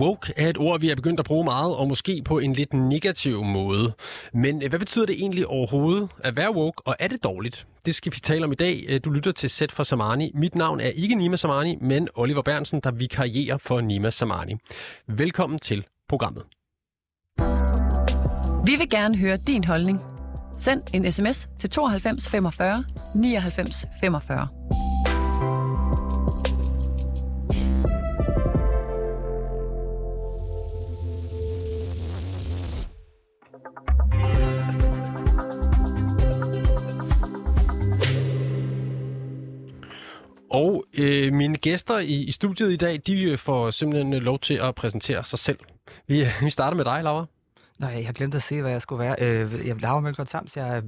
Woke er et ord, vi er begyndt at bruge meget, og måske på en lidt negativ måde. Men øh, hvad betyder det egentlig overhovedet at være woke, og er det dårligt? Det skal vi tale om i dag. Øh, du lytter til Sæt for Samani. Mit navn er ikke Nima Samani, men Oliver Bernsen, der vikarierer for Nima Samani. Velkommen til programmet. Vi vil gerne høre din holdning. Send en sms til 92 45 99 45. øh, mine gæster i, i studiet i dag, de får simpelthen øh, lov til at præsentere sig selv. Vi, vi starter med dig, Laura. Nej, jeg glemte at se, hvad jeg skulle være. Øh, jeg laver Mølgaard Sams, jeg er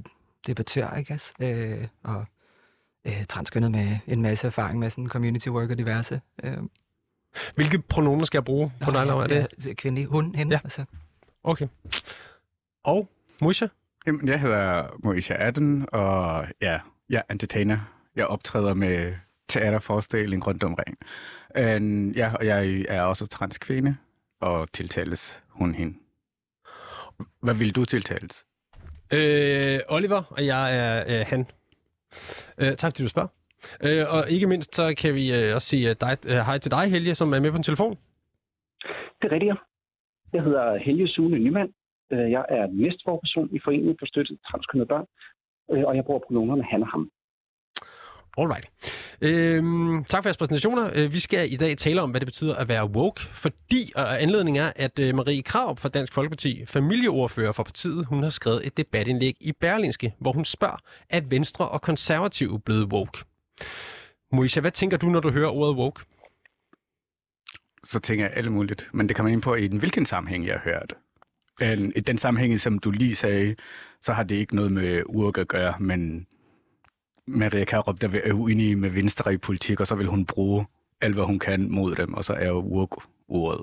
debattør, I guess, øh, og øh, transkønnet med en masse erfaring med sådan community work og diverse. Øh. Hvilke pronomer skal jeg bruge på Nå, dig, Laura? Er det? Ja, kvindelig, hun, hende. Ja. Altså. Okay. Og Musha? Jamen, jeg hedder Moisha Adden, og ja, jeg er entertainer. Jeg optræder med teaterforestilling rundt omkring. Um, ja, og jeg er også transkvinde, og tiltales hun hende. Hvad vil du tiltales? Øh, Oliver, og jeg er øh, han. Øh, tak, fordi du spørger. Øh, og ikke mindst, så kan vi øh, også sige øh, dig, øh, hej til dig, Helge, som er med på en telefon. Det er rigtigt, ja. Jeg hedder Helge Sune Nyman. Øh, Jeg er næstforperson i Foreningen for Støtte til Transkønnede Børn, øh, og jeg bruger pronomerne han og ham. Alright. Øhm, tak for jeres præsentationer. Øh, vi skal i dag tale om, hvad det betyder at være woke, fordi og anledningen er, at øh, Marie Krav fra Dansk Folkeparti, familieordfører for partiet, hun har skrevet et debatindlæg i Berlinske, hvor hun spørger, er Venstre og Konservative blevet woke? Moisha, hvad tænker du, når du hører ordet woke? Så tænker jeg alle muligt, men det kommer ind på, i den hvilken sammenhæng jeg hører hørt. Øh, I den sammenhæng, som du lige sagde, så har det ikke noget med urk at gøre, men Maria Karup, der er uenig med Venstre i politik, og så vil hun bruge alt, hvad hun kan mod dem, og så er urk ordet.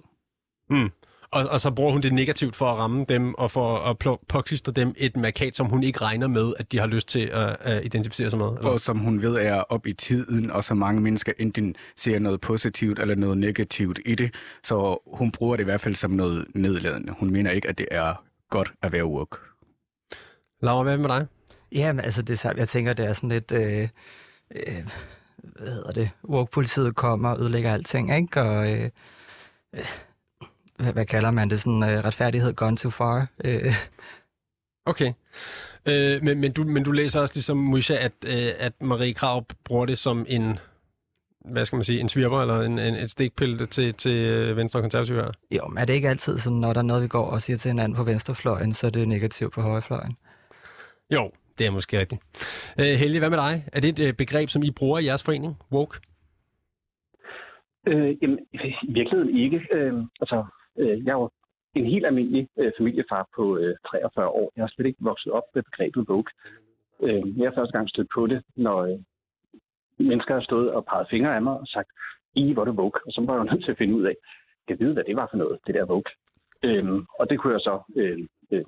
Mm. Og, og så bruger hun det negativt for at ramme dem, og for at påklistre dem et markat, som hun ikke regner med, at de har lyst til at, at identificere sig med. Eller? Og som hun ved er op i tiden, og så mange mennesker enten ser noget positivt eller noget negativt i det, så hun bruger det i hvert fald som noget nedladende. Hun mener ikke, at det er godt at være urk. Laura, hvad med dig? Ja, men altså, det jeg tænker, det er sådan lidt... Øh, øh, hvad hedder det? Work-politiet kommer og ødelægger alting, ikke? Og... Øh, øh, hvad, hvad kalder man det? Sådan øh, retfærdighed gone too far. Øh, Okay. Øh, men, men, du, men du læser også ligesom Moisha, at, øh, at Marie Krav bruger det som en, hvad skal man sige, en svirper eller en, en, et stikpille til, til øh, Venstre og Konservative her? jo, men er det ikke altid sådan, når der er noget, vi går og siger til hinanden på venstrefløjen, så er det negativt på højrefløjen? Jo, det er måske rigtigt. Øh, Helge, hvad med dig? Er det et øh, begreb, som I bruger i jeres forening, woke? Øh, jamen, i virkeligheden ikke. Øh, altså, øh, jeg er jo en helt almindelig øh, familiefar på øh, 43 år. Jeg har slet ikke vokset op med begrebet woke. Øh, jeg har første gang stødt på det, når øh, mennesker har stået og peget fingre af mig og sagt, I, hvor er du woke. Og så var jeg jo nødt til at finde ud af, kan vide, hvad det var for noget, det der woke. Øh, og det kunne jeg så øh, øh,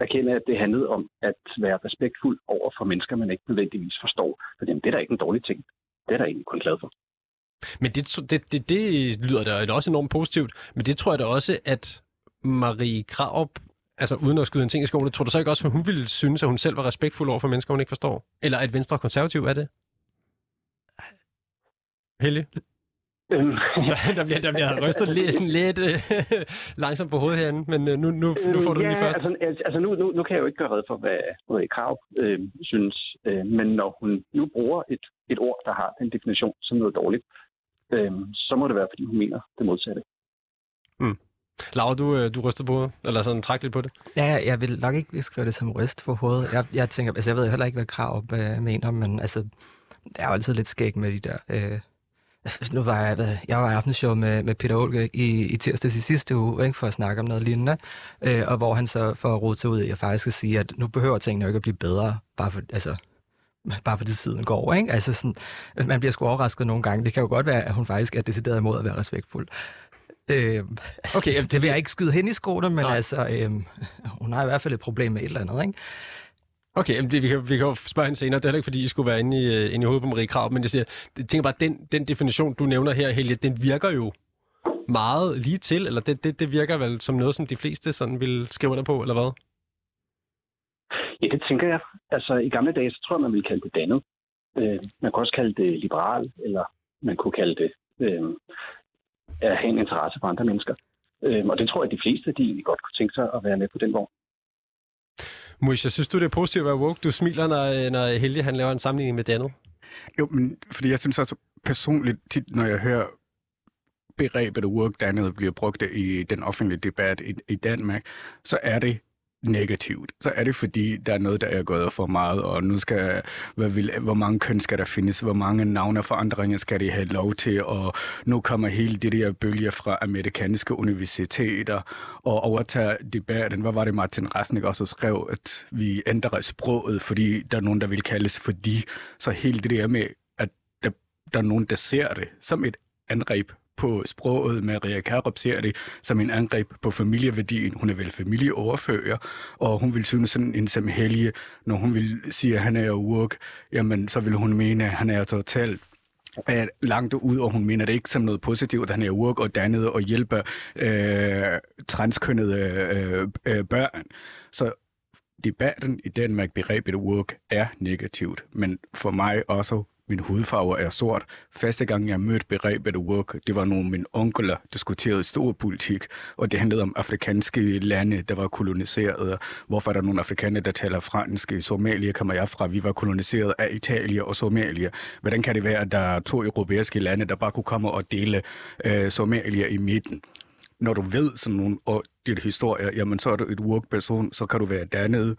erkende, at det handlede om at være respektfuld over for mennesker, man ikke nødvendigvis forstår. For det er da ikke en dårlig ting. Det er der egentlig kun glad for. Men det, det, det, det lyder da også enormt positivt. Men det tror jeg da også, at Marie Krav, altså uden at skyde en ting i skoene, tror du så ikke også, at hun ville synes, at hun selv var respektfuld over for mennesker, hun ikke forstår? Eller at Venstre og Konservativ er det? Helge? Øhm, Der, der, bliver, der bliver rystet lidt, sådan lidt øh, langsomt på hovedet herinde, men øh, nu, nu, nu får du ja, den lige først. Altså, altså- altså nu, nu, nu kan jeg jo ikke gøre red for, hvad Marie Krav øh, synes, øh, men når hun nu bruger et, et ord, der har den definition som noget dårligt, øh, så må det være, fordi hun mener det modsatte. Laura, du, øh, du ryster på hovedet, eller sådan træk lidt på det. Ja, jeg, jeg vil nok ikke beskrive det som ryst på hovedet. Jeg, jeg tænker, altså jeg ved heller ikke, hvad krav øh, mener, men altså, der er jo altid lidt skæg med de der... Øh, nu var jeg, hvad, jeg var i aftenshow med, med Peter Olke i, i tirsdags i sidste uge, ikke, for at snakke om noget lignende, øh, og hvor han så får rodet sig ud i at faktisk at sige, at nu behøver tingene jo ikke at blive bedre, bare for, altså, bare fordi tiden går, ikke? Altså sådan, man bliver sgu overrasket nogle gange. Det kan jo godt være, at hun faktisk er decideret imod at være respektfuld. Øh, altså, Okay, det vil jeg ikke skyde hen i skoene, men Nej. altså, øh, hun har i hvert fald et problem med et eller andet, ikke? Okay, jamen det, vi, kan, vi kan jo spørge hende senere. Det er heller ikke, fordi I skulle være inde i, øh, inde i hovedet på Marie Krav, men jeg, siger, jeg tænker bare, den, den definition, du nævner her, Helge, den virker jo meget lige til, eller det, det, det virker vel som noget, som de fleste sådan vil skrive under på, eller hvad? Ja, det tænker jeg. Altså, i gamle dage, så tror jeg, man ville kalde det dannet. Øh, man kunne også kalde det liberal, eller man kunne kalde det øh, at have en interesse for andre mennesker. Øh, og det tror jeg, at de fleste, de egentlig godt kunne tænke sig at være med på den vogn. Moisha, synes du, det er positivt at være woke? Du smiler, når, øh, når Helge han laver en sammenligning med Daniel. Jo, men fordi jeg synes også personligt tit, når jeg hører begrebet work dernede bliver brugt i den offentlige debat i, i Danmark, så er det negativt, så er det fordi, der er noget, der er gået for meget, og nu skal, hvad vil, hvor mange køn skal der findes, hvor mange navneforandringer skal de have lov til, og nu kommer hele det der bølge fra amerikanske universiteter og overtager debatten. Hvad var det, Martin Rasnik også skrev, at vi ændrer sproget, fordi der er nogen, der vil kaldes fordi. Så hele det der med, at der, der er nogen, der ser det som et angreb på sproget. Maria Karup ser det som en angreb på familieværdien. Hun er vel familieoverfører, og hun vil synes sådan en som Helge, når hun vil sige, at han er work, jamen så vil hun mene, at han er totalt er langt ud, og hun mener det ikke som noget positivt, at han er work og dannet og hjælper øh, transkønnede øh, øh, børn. Så debatten i Danmark, begrebet work, er negativt, men for mig også min hudfarve er sort. Første gang, jeg mødte begrebet work, det var nogle af mine onkler diskuterede stor politik, og det handlede om afrikanske lande, der var koloniseret. Hvorfor er der nogle afrikanere, der taler fransk? I Somalia kommer jeg fra. Vi var koloniseret af Italien og Somalia. Hvordan kan det være, at der er to europæiske lande, der bare kunne komme og dele øh, Somalia i midten? Når du ved sådan nogle og dit historie, jamen så er du et work-person, så kan du være dannet.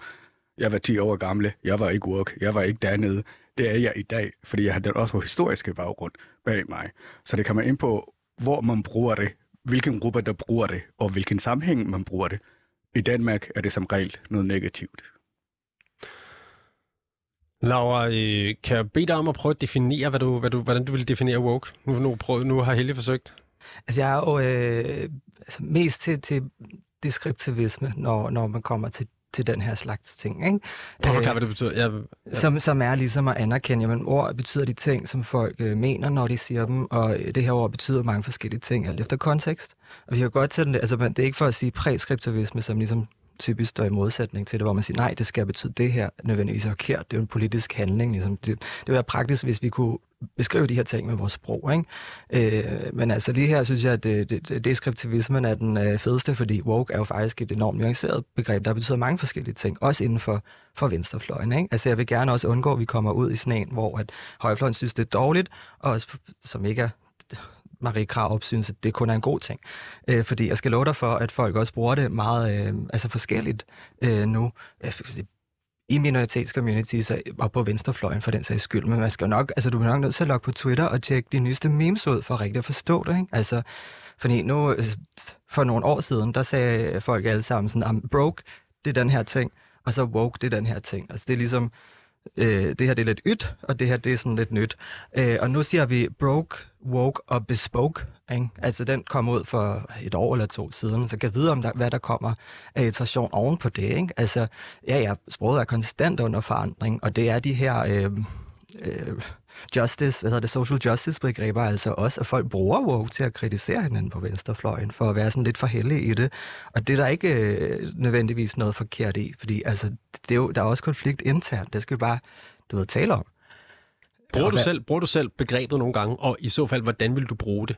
Jeg var 10 år gammel. Jeg var ikke work. Jeg var ikke dannet det er jeg i dag, fordi jeg har den også historiske baggrund bag mig. Så det kommer ind på, hvor man bruger det, hvilken gruppe der bruger det, og hvilken sammenhæng man bruger det. I Danmark er det som regel noget negativt. Laura, øh, kan jeg bede dig om at prøve at definere, hvad du, hvad du, hvordan du vil definere woke? Nu, nu, prøv, nu har Helge forsøgt. Altså, jeg er jo øh, altså, mest til, til deskriptivisme, når, når man kommer til til den her slags ting. Ikke? Prøv at forklare, hvad det betyder. Jeg, jeg... Som, som er ligesom at anerkende, at ord betyder de ting, som folk øh, mener, når de siger dem, og det her ord betyder mange forskellige ting, alt efter kontekst. Og vi kan godt tage den, altså det er ikke for at sige præskriptivisme, som ligesom typisk står i modsætning til det, hvor man siger, nej, det skal betyde det her, nødvendigvis er forkert. Det er jo en politisk handling. Ligesom. Det, det ville være praktisk, hvis vi kunne beskrive de her ting med vores sprog. Ikke? Øh, men altså lige her synes jeg, at det, det, deskriptivismen er den øh, fedeste, fordi woke er jo faktisk et enormt nuanceret begreb, der betyder mange forskellige ting, også inden for, for venstrefløjen. Ikke? Altså jeg vil gerne også undgå, at vi kommer ud i sådan en, hvor at højrefløjen synes, det er dårligt, og også, som ikke er Marie Krarup synes, at det kun er en god ting. Øh, fordi jeg skal love dig for, at folk også bruger det meget øh, altså forskelligt øh, nu. Jeg i minoritetscommunities og på venstrefløjen for den sags skyld. Men man skal nok, altså, du er nok nødt til at logge på Twitter og tjekke de nyeste memes ud for rigtig at forstå det. Ikke? Altså, fordi nu, for nogle år siden, der sagde folk alle sammen sådan, I'm broke, det er den her ting, og så woke, det er den her ting. Altså det er ligesom, øh, det her det er lidt ydt, og det her det er sådan lidt nyt. Øh, og nu siger vi broke, woke og bespoke. Ikke? Altså den kom ud for et år eller to siden, så kan jeg vide, om der, hvad der kommer af iteration oven på det. Ikke? Altså, ja, ja, sproget er konstant under forandring, og det er de her... Øh, øh, justice, hvad hedder det, social justice begreber, altså også, at folk bruger woke til at kritisere hinanden på venstrefløjen, for at være sådan lidt for heldige i det. Og det er der ikke øh, nødvendigvis noget forkert i, fordi altså, det er jo, der er også konflikt internt, det skal vi bare, du ved, tale om. Bruger du, selv, bruger du selv begrebet nogle gange, og i så fald, hvordan vil du bruge det?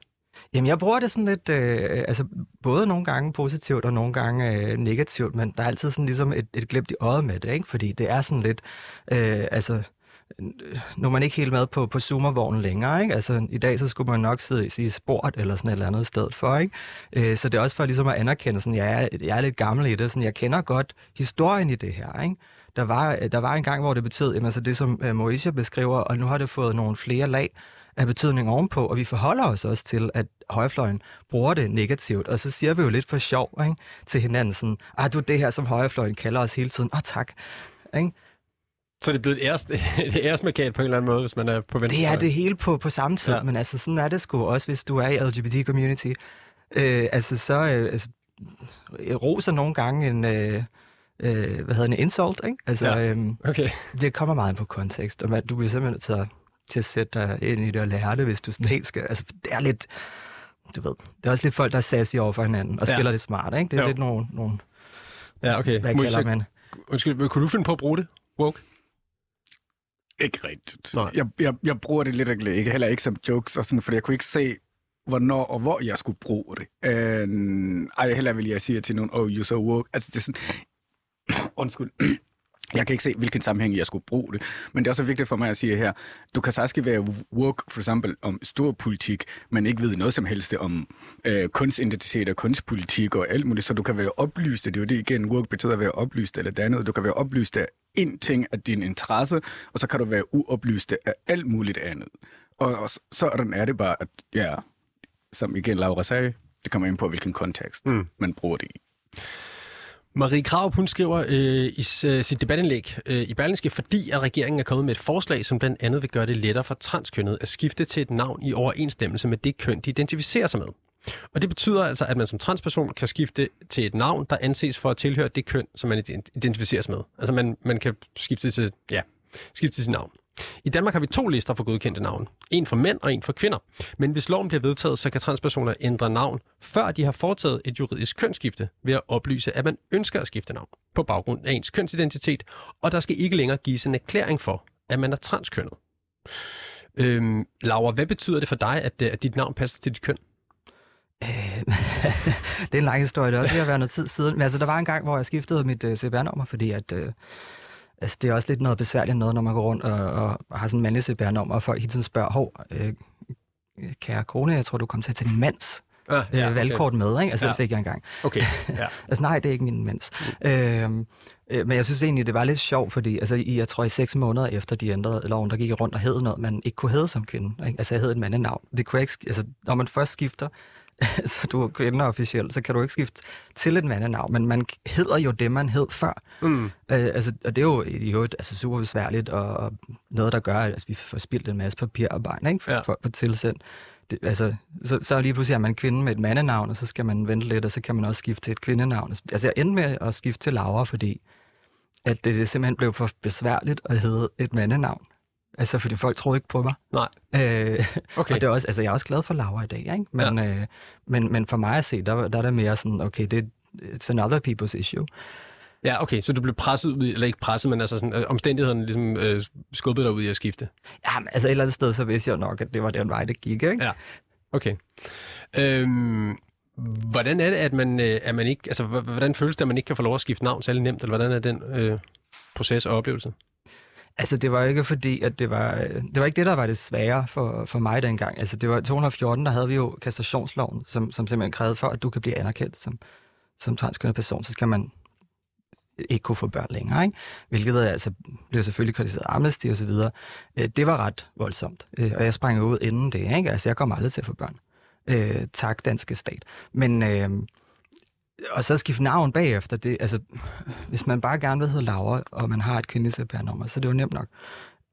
Jamen, jeg bruger det sådan lidt, øh, altså både nogle gange positivt og nogle gange øh, negativt, men der er altid sådan ligesom et, et glimt i øjet med det, ikke? Fordi det er sådan lidt, øh, altså nu er man ikke helt med på, på zoomervognen længere, ikke? Altså, i dag så skulle man nok sidde i sport eller sådan et eller andet sted for, ikke? Øh, så det er også for ligesom at anerkende, sådan, jeg, er, jeg er lidt gammel i det, sådan, jeg kender godt historien i det her, ikke? Der var, der var en gang, hvor det betød, jamen, altså det som uh, beskriver, og nu har det fået nogle flere lag af betydning ovenpå, og vi forholder os også til, at højrefløjen bruger det negativt, og så siger vi jo lidt for sjov ikke? til hinanden sådan, ah, du er det her, som højrefløjen kalder os hele tiden, ah tak, ikke? Så det er blevet et, æres, et æresmarkat på en eller anden måde, hvis man er på venstre? Det er det hele på, på samme tid, ja. men altså sådan er det sgu også, hvis du er i LGBT-community. Øh, altså så øh, altså, roser nogle gange en... Øh, øh, hvad hedder det, en insult, ikke? Altså, ja. øhm, okay. det kommer meget på kontekst, og man, du bliver simpelthen nødt til at, til at sætte dig ind i det og lære det, hvis du sådan helt skal, altså, det er lidt, du ved, det er også lidt folk, der er sassy over for hinanden og Ja. spiller lidt smart, ikke? Det er Jo. lidt nogle, nogle Ja, okay. hvad kalder man? Undskyld, men kunne du finde på at bruge det? Woke? Ikke rigtigt. Nej. Jeg, jeg, jeg bruger det lidt ikke, ikke heller ikke som jokes, og sådan, fordi jeg kunne ikke se, hvornår og hvor jeg skulle bruge det. Øh, ej, heller vil jeg sige til nogen, oh, you so woke. Altså, det er sådan... Undskyld. Jeg kan ikke se, hvilken sammenhæng jeg skulle bruge det. Men det er også vigtigt for mig at sige her, du kan sagtens være woke, for eksempel om stor politik, men ikke vide noget som helst om øh, kunstidentitet og kunstpolitik og alt muligt, så du kan være oplyst. Det er jo det igen, woke betyder at være oplyst eller det andet. Du kan være oplyst af en ting af din interesse, og så kan du være uoplyst af alt muligt andet. Og, og så- sådan er det bare, at ja, som igen Laura sagde, det kommer ind på, hvilken kontekst Mm. man bruger det i. Marie Krav, hun skriver øh, i øh, sit debatindlæg øh, i Berlingske, fordi at regeringen er kommet med et forslag, som blandt andet vil gøre det lettere for transkønnet at skifte til et navn i overensstemmelse med det køn, de identificerer sig med. Og det betyder altså, at man som transperson kan skifte til et navn, der anses for at tilhøre det køn, som man identificeres identificerer sig med. Altså man, man kan skifte til, ja, skifte til sit navn. I Danmark har vi to lister for godkendte navne. En for mænd og en for kvinder. Men hvis loven bliver vedtaget, så kan transpersoner ændre navn, før de har foretaget et juridisk kønsskifte, ved at oplyse, at man ønsker at skifte navn på baggrund af ens kønsidentitet, og der skal ikke længere gives en erklæring for, at man er transkønnet. Øhm, Laura, hvad betyder det for dig, at, at dit navn passer til dit køn? Øh, det er en lang historie, det er også ved at være noget tid siden. Men altså, der var en gang, hvor jeg skiftede mit uh, CPR-nummer, fordi at, uh, altså, det er også lidt noget besværligt noget, når man går rundt og, og, har sådan en mandlig CPR-nummer, og folk hele tiden spørger, hov, øh, kære kone, jeg tror, du kom til at tage din mands Ah, ja, øh, valgkort med, ikke? Altså, Ja. det fik jeg engang. Okay, ja. Altså nej, det er ikke min mens. Øhm, øh, men jeg synes egentlig, det var lidt sjovt, fordi altså, i, jeg tror i seks måneder efter de ændrede loven, der gik jeg rundt og hed noget, man ikke kunne hedde som kvinde. Ikke? Altså jeg hed et mandenavn. Det kunne jeg ikke, altså, når man først skifter, så du er kvinde officielt, så kan du ikke skifte til et mandenavn, men man hedder jo det, man hed før. Mm. Øh, altså, og det er jo i øvrigt altså, super besværligt, og, og noget, der gør, at altså, vi får spildt en masse papirarbejde ikke? For, Ja. for, for tilsendt. Det, altså, så, så lige pludselig er man kvinde med et mandenavn, og så skal man vente lidt, og så kan man også skifte til et kvindenavn. Altså, jeg endte med at skifte til Laura, fordi at det, det simpelthen blev for besværligt at hedde et mandenavn. Altså, fordi folk troede ikke på mig. Nej. Øh, Okay. og det er også, altså, jeg er også glad for Laura i dag, ikke? Men, ja. øh, men, men for mig at se, der, der er det mere sådan, okay, det it's another people's issue. Ja, okay, så du blev presset ud, eller ikke presset, men altså sådan, øh, omstændighederne ligesom øh, skubbede dig ud i at skifte. Ja, men altså et eller andet sted, så vidste jeg nok, at det var den vej, det gik, ikke? Ja. Okay. Øhm, hvordan er det, at man, øh, at man ikke, altså hvordan føles det, at man ikke kan få lov at skifte navn særlig nemt, eller hvordan er den øh, proces og oplevelse? Altså, det var jo ikke fordi, at det var, øh, det var ikke det, der var det svære for, for mig dengang. Altså, det var 214, der havde vi jo kastrationsloven, som, som simpelthen krævede for, at du kan blive anerkendt som, som transkønnet person, så skal man ikke kunne få børn længere, ikke? Hvilket øh, altså, blev selvfølgelig kritiseret Amnesty og så videre. Øh, det var ret voldsomt, og jeg sprang ud inden det, ikke? Altså, jeg kom aldrig til at få børn. Øh, tak, danske stat. Men, øh, og så skifte navn bagefter, det, altså, hvis man bare gerne vil hedde Laura, og man har et kvindeligt CPR-nummer, så er det jo nemt nok.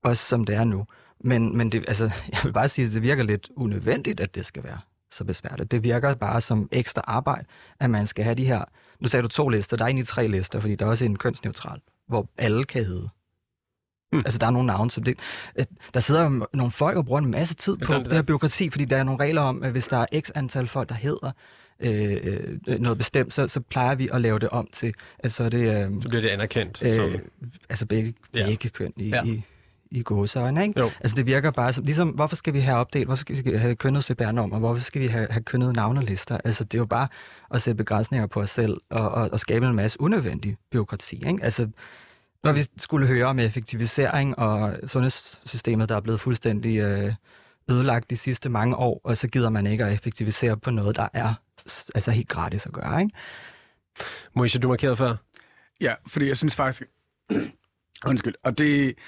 Også som det er nu. Men, men det, altså, jeg vil bare sige, at det virker lidt unødvendigt, at det skal være så besværligt. Det virker bare som ekstra arbejde, at man skal have de her... Nu sagde du to lister, der er egentlig tre lister, fordi der er også en kønsneutral, hvor alle kan hedde. Mm. Altså, der er nogle navne, som det... Der sidder nogle folk og bruger en masse tid på Sådan, det her byråkrati, fordi der er nogle regler om, at hvis der er x antal folk, der hedder øh, øh, noget bestemt, så, så plejer vi at lave det om til, at så er det... Øh, Så bliver det anerkendt. Øh, som, altså begge, Ja. begge køn i, Ja. i, i gåseøjne, ikke? Jo. Altså det virker bare som, ligesom, hvorfor skal vi have opdelt, hvorfor skal vi have kønnet CPR-nummer, hvorfor skal vi have, have kønnet navnelister? Altså det er jo bare at sætte begrænsninger på os selv og, og, og skabe en masse unødvendig byråkrati, ikke? Altså når vi skulle høre om effektivisering og sundhedssystemet, der er blevet fuldstændig øh, ødelagt de sidste mange år, og så gider man ikke at effektivisere på noget, der er altså helt gratis at gøre, ikke? Moishe, du markerede før. Ja, fordi jeg synes faktisk... Undskyld. Og det,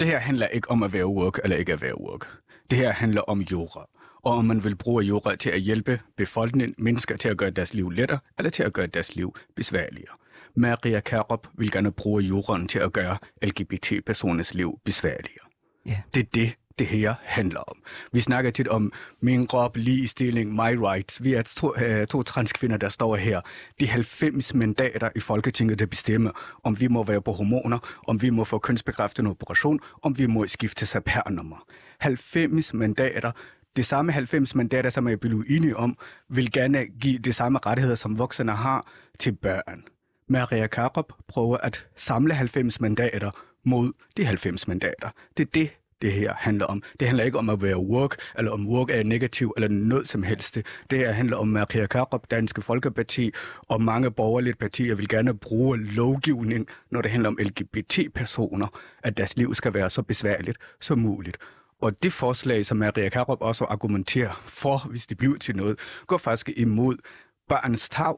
det her handler ikke om at være woke eller ikke at være woke. Det her handler om jura. Og om man vil bruge jura til at hjælpe befolkningen, mennesker til at gøre deres liv lettere, eller til at gøre deres liv besværligere. Maria Karup vil gerne bruge juraen til at gøre LGBT-personers liv besværligere. Ja. Det er det, det her handler om. Vi snakker tit om min krop, ligestilling, my rights. Vi er to, øh, to transkvinder, der står her. De 90 mandater i Folketinget, der bestemmer, om vi må være på hormoner, om vi må få kønsbekræftende operation, om vi må skifte CPR-nummer. 90 mandater, de samme 90 mandater, som er blevet enige om, vil gerne give de samme rettigheder, som voksne har til børn. Maria Karup prøver at samle 90 mandater mod de 90 mandater. Det er det, det her handler om. Det handler ikke om at være work, eller om work er negativ, eller noget som helst. Det her handler om Maria Karup, Danske Folkeparti, og mange borgerlige partier vil gerne bruge lovgivning, når det handler om LGBT-personer, at deres liv skal være så besværligt som muligt. Og det forslag, som Maria Karup også argumenterer for, hvis det bliver til noget, går faktisk imod barnets tag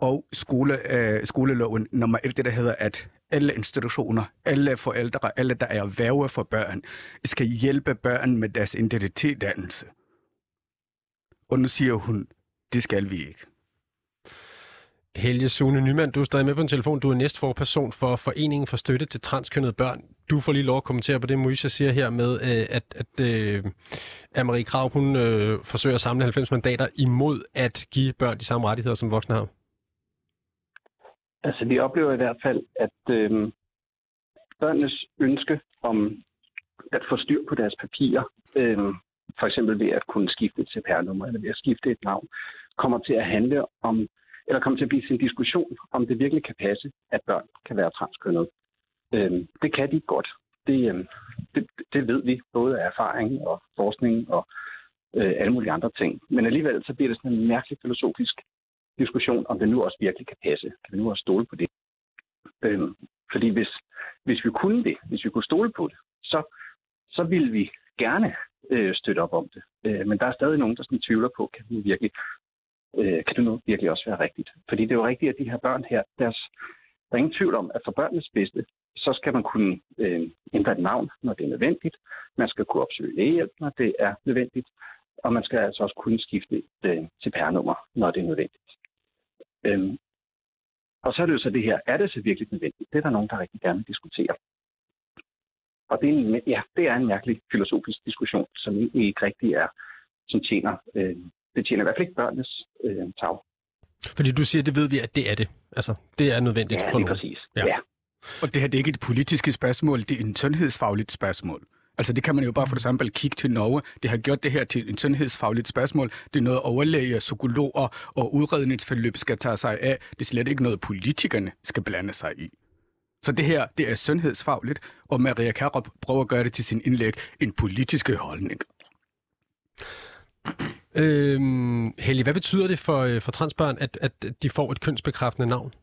og skole, øh, skoleloven nummer et, det der hedder, at alle institutioner, alle forældre, alle der er værve for børn, skal hjælpe børn med deres identitetdannelse. Og nu siger hun, det skal vi ikke. Helge Sune Nyman, du er stadig med på en telefon. Du er næstforperson for Foreningen for Støtte til Transkønnede Børn. Du får lige lov at kommentere på det, Moisha siger her med, øh, at, at, øh, at Marie Krav hun, øh, forsøger at samle 90 mandater imod at give børn de samme rettigheder, som voksne har. Altså, vi oplever i hvert fald, at øh, børnenes ønske om at få styr på deres papirer, øh, for eksempel ved at kunne skifte et CPR-nummer eller ved at skifte et navn, kommer til at handle om, eller kommer til at blive til en diskussion, om det virkelig kan passe, at børn kan være transkønnede. Øh, det kan de godt. Det, øh, det, det ved vi, både af erfaring og forskning og øh, alle mulige andre ting. Men alligevel så bliver det sådan en mærkelig filosofisk diskussion, om det nu også virkelig kan passe. Kan vi nu også stole på det? Øhm, fordi hvis, hvis vi kunne det, hvis vi kunne stole på det, så, så ville vi gerne øh, støtte op om det. Øh, men der er stadig nogen, der sådan tvivler på, kan det virkelig, øh, kan det nu virkelig også være rigtigt? Fordi det er jo rigtigt, at de her børn her, deres, der er ingen tvivl om, at for børnenes bedste, så skal man kunne øh, ændre et navn, når det er nødvendigt. Man skal kunne opsøge lægehjælp, når det er nødvendigt. Og man skal altså også kunne skifte et øh, CPR-nummer, når det er nødvendigt. Øhm, og så er det jo så det her, er det så virkelig nødvendigt? Det er der nogen, der rigtig gerne vil diskutere. Og det er, en, ja, det er en mærkelig filosofisk diskussion, som ikke rigtig er, som tjener, øh, det tjener i hvert fald ikke børnenes øh, tag. Fordi du siger, det ved vi, at det er det. Altså, det er nødvendigt ja, for nogen. præcis. Ja. ja. Og det her det er ikke et politisk spørgsmål, det er en sundhedsfagligt spørgsmål. Altså det kan man jo bare for eksempel kigge til Norge. Det har gjort det her til en sundhedsfagligt spørgsmål. Det er noget overlæger, psykologer og udredningsforløb skal tage sig af. Det er slet ikke noget, politikerne skal blande sig i. Så det her, det er sundhedsfagligt, og Maria Karup prøver at gøre det til sin indlæg en politisk holdning. Øhm, Helge, hvad betyder det for, øh, for transbørn, at, at de får et kønsbekræftende navn?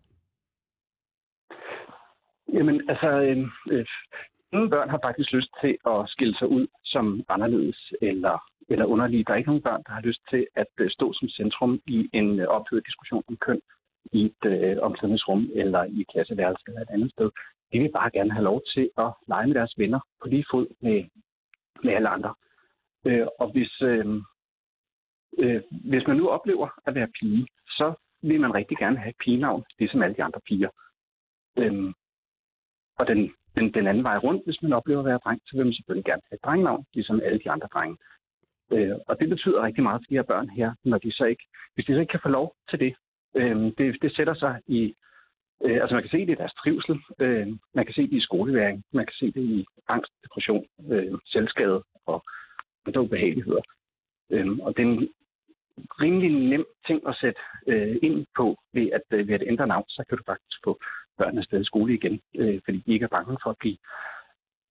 Jamen, altså, øh, øh, nogle børn har faktisk lyst til at skille sig ud som anderledes eller, eller underlige. Der er ikke nogen børn, der har lyst til at øh, stå som centrum i en øh, ophedet diskussion om køn i et øh, omklædningsrum eller i et klasseværelse eller et andet sted. De vil bare gerne have lov til at lege med deres venner på lige fod med, med alle andre. Øh, og hvis, øh, øh, hvis man nu oplever at være pige, så vil man rigtig gerne have et pigenavn, ligesom alle de andre piger. Øh, og den den, den anden vej rundt, hvis man oplever at være dreng, så vil man selvfølgelig gerne have et drengnavn, ligesom alle de andre drenge. Øh, og det betyder rigtig meget for de her børn her, når de så ikke, hvis de så ikke kan få lov til det. Øh, det, det sætter sig i, øh, altså man kan se det i deres trivsel, øh, man kan se det i skoleværing, man kan se det i angst, depression, øh, selvskade og andre ubehageligheder. Øh, og det er en rimelig nem ting at sætte øh, ind på ved at, øh, ved at ændre navn, så kan du faktisk få børnene afsted i skole igen, øh, fordi de ikke er bange for at blive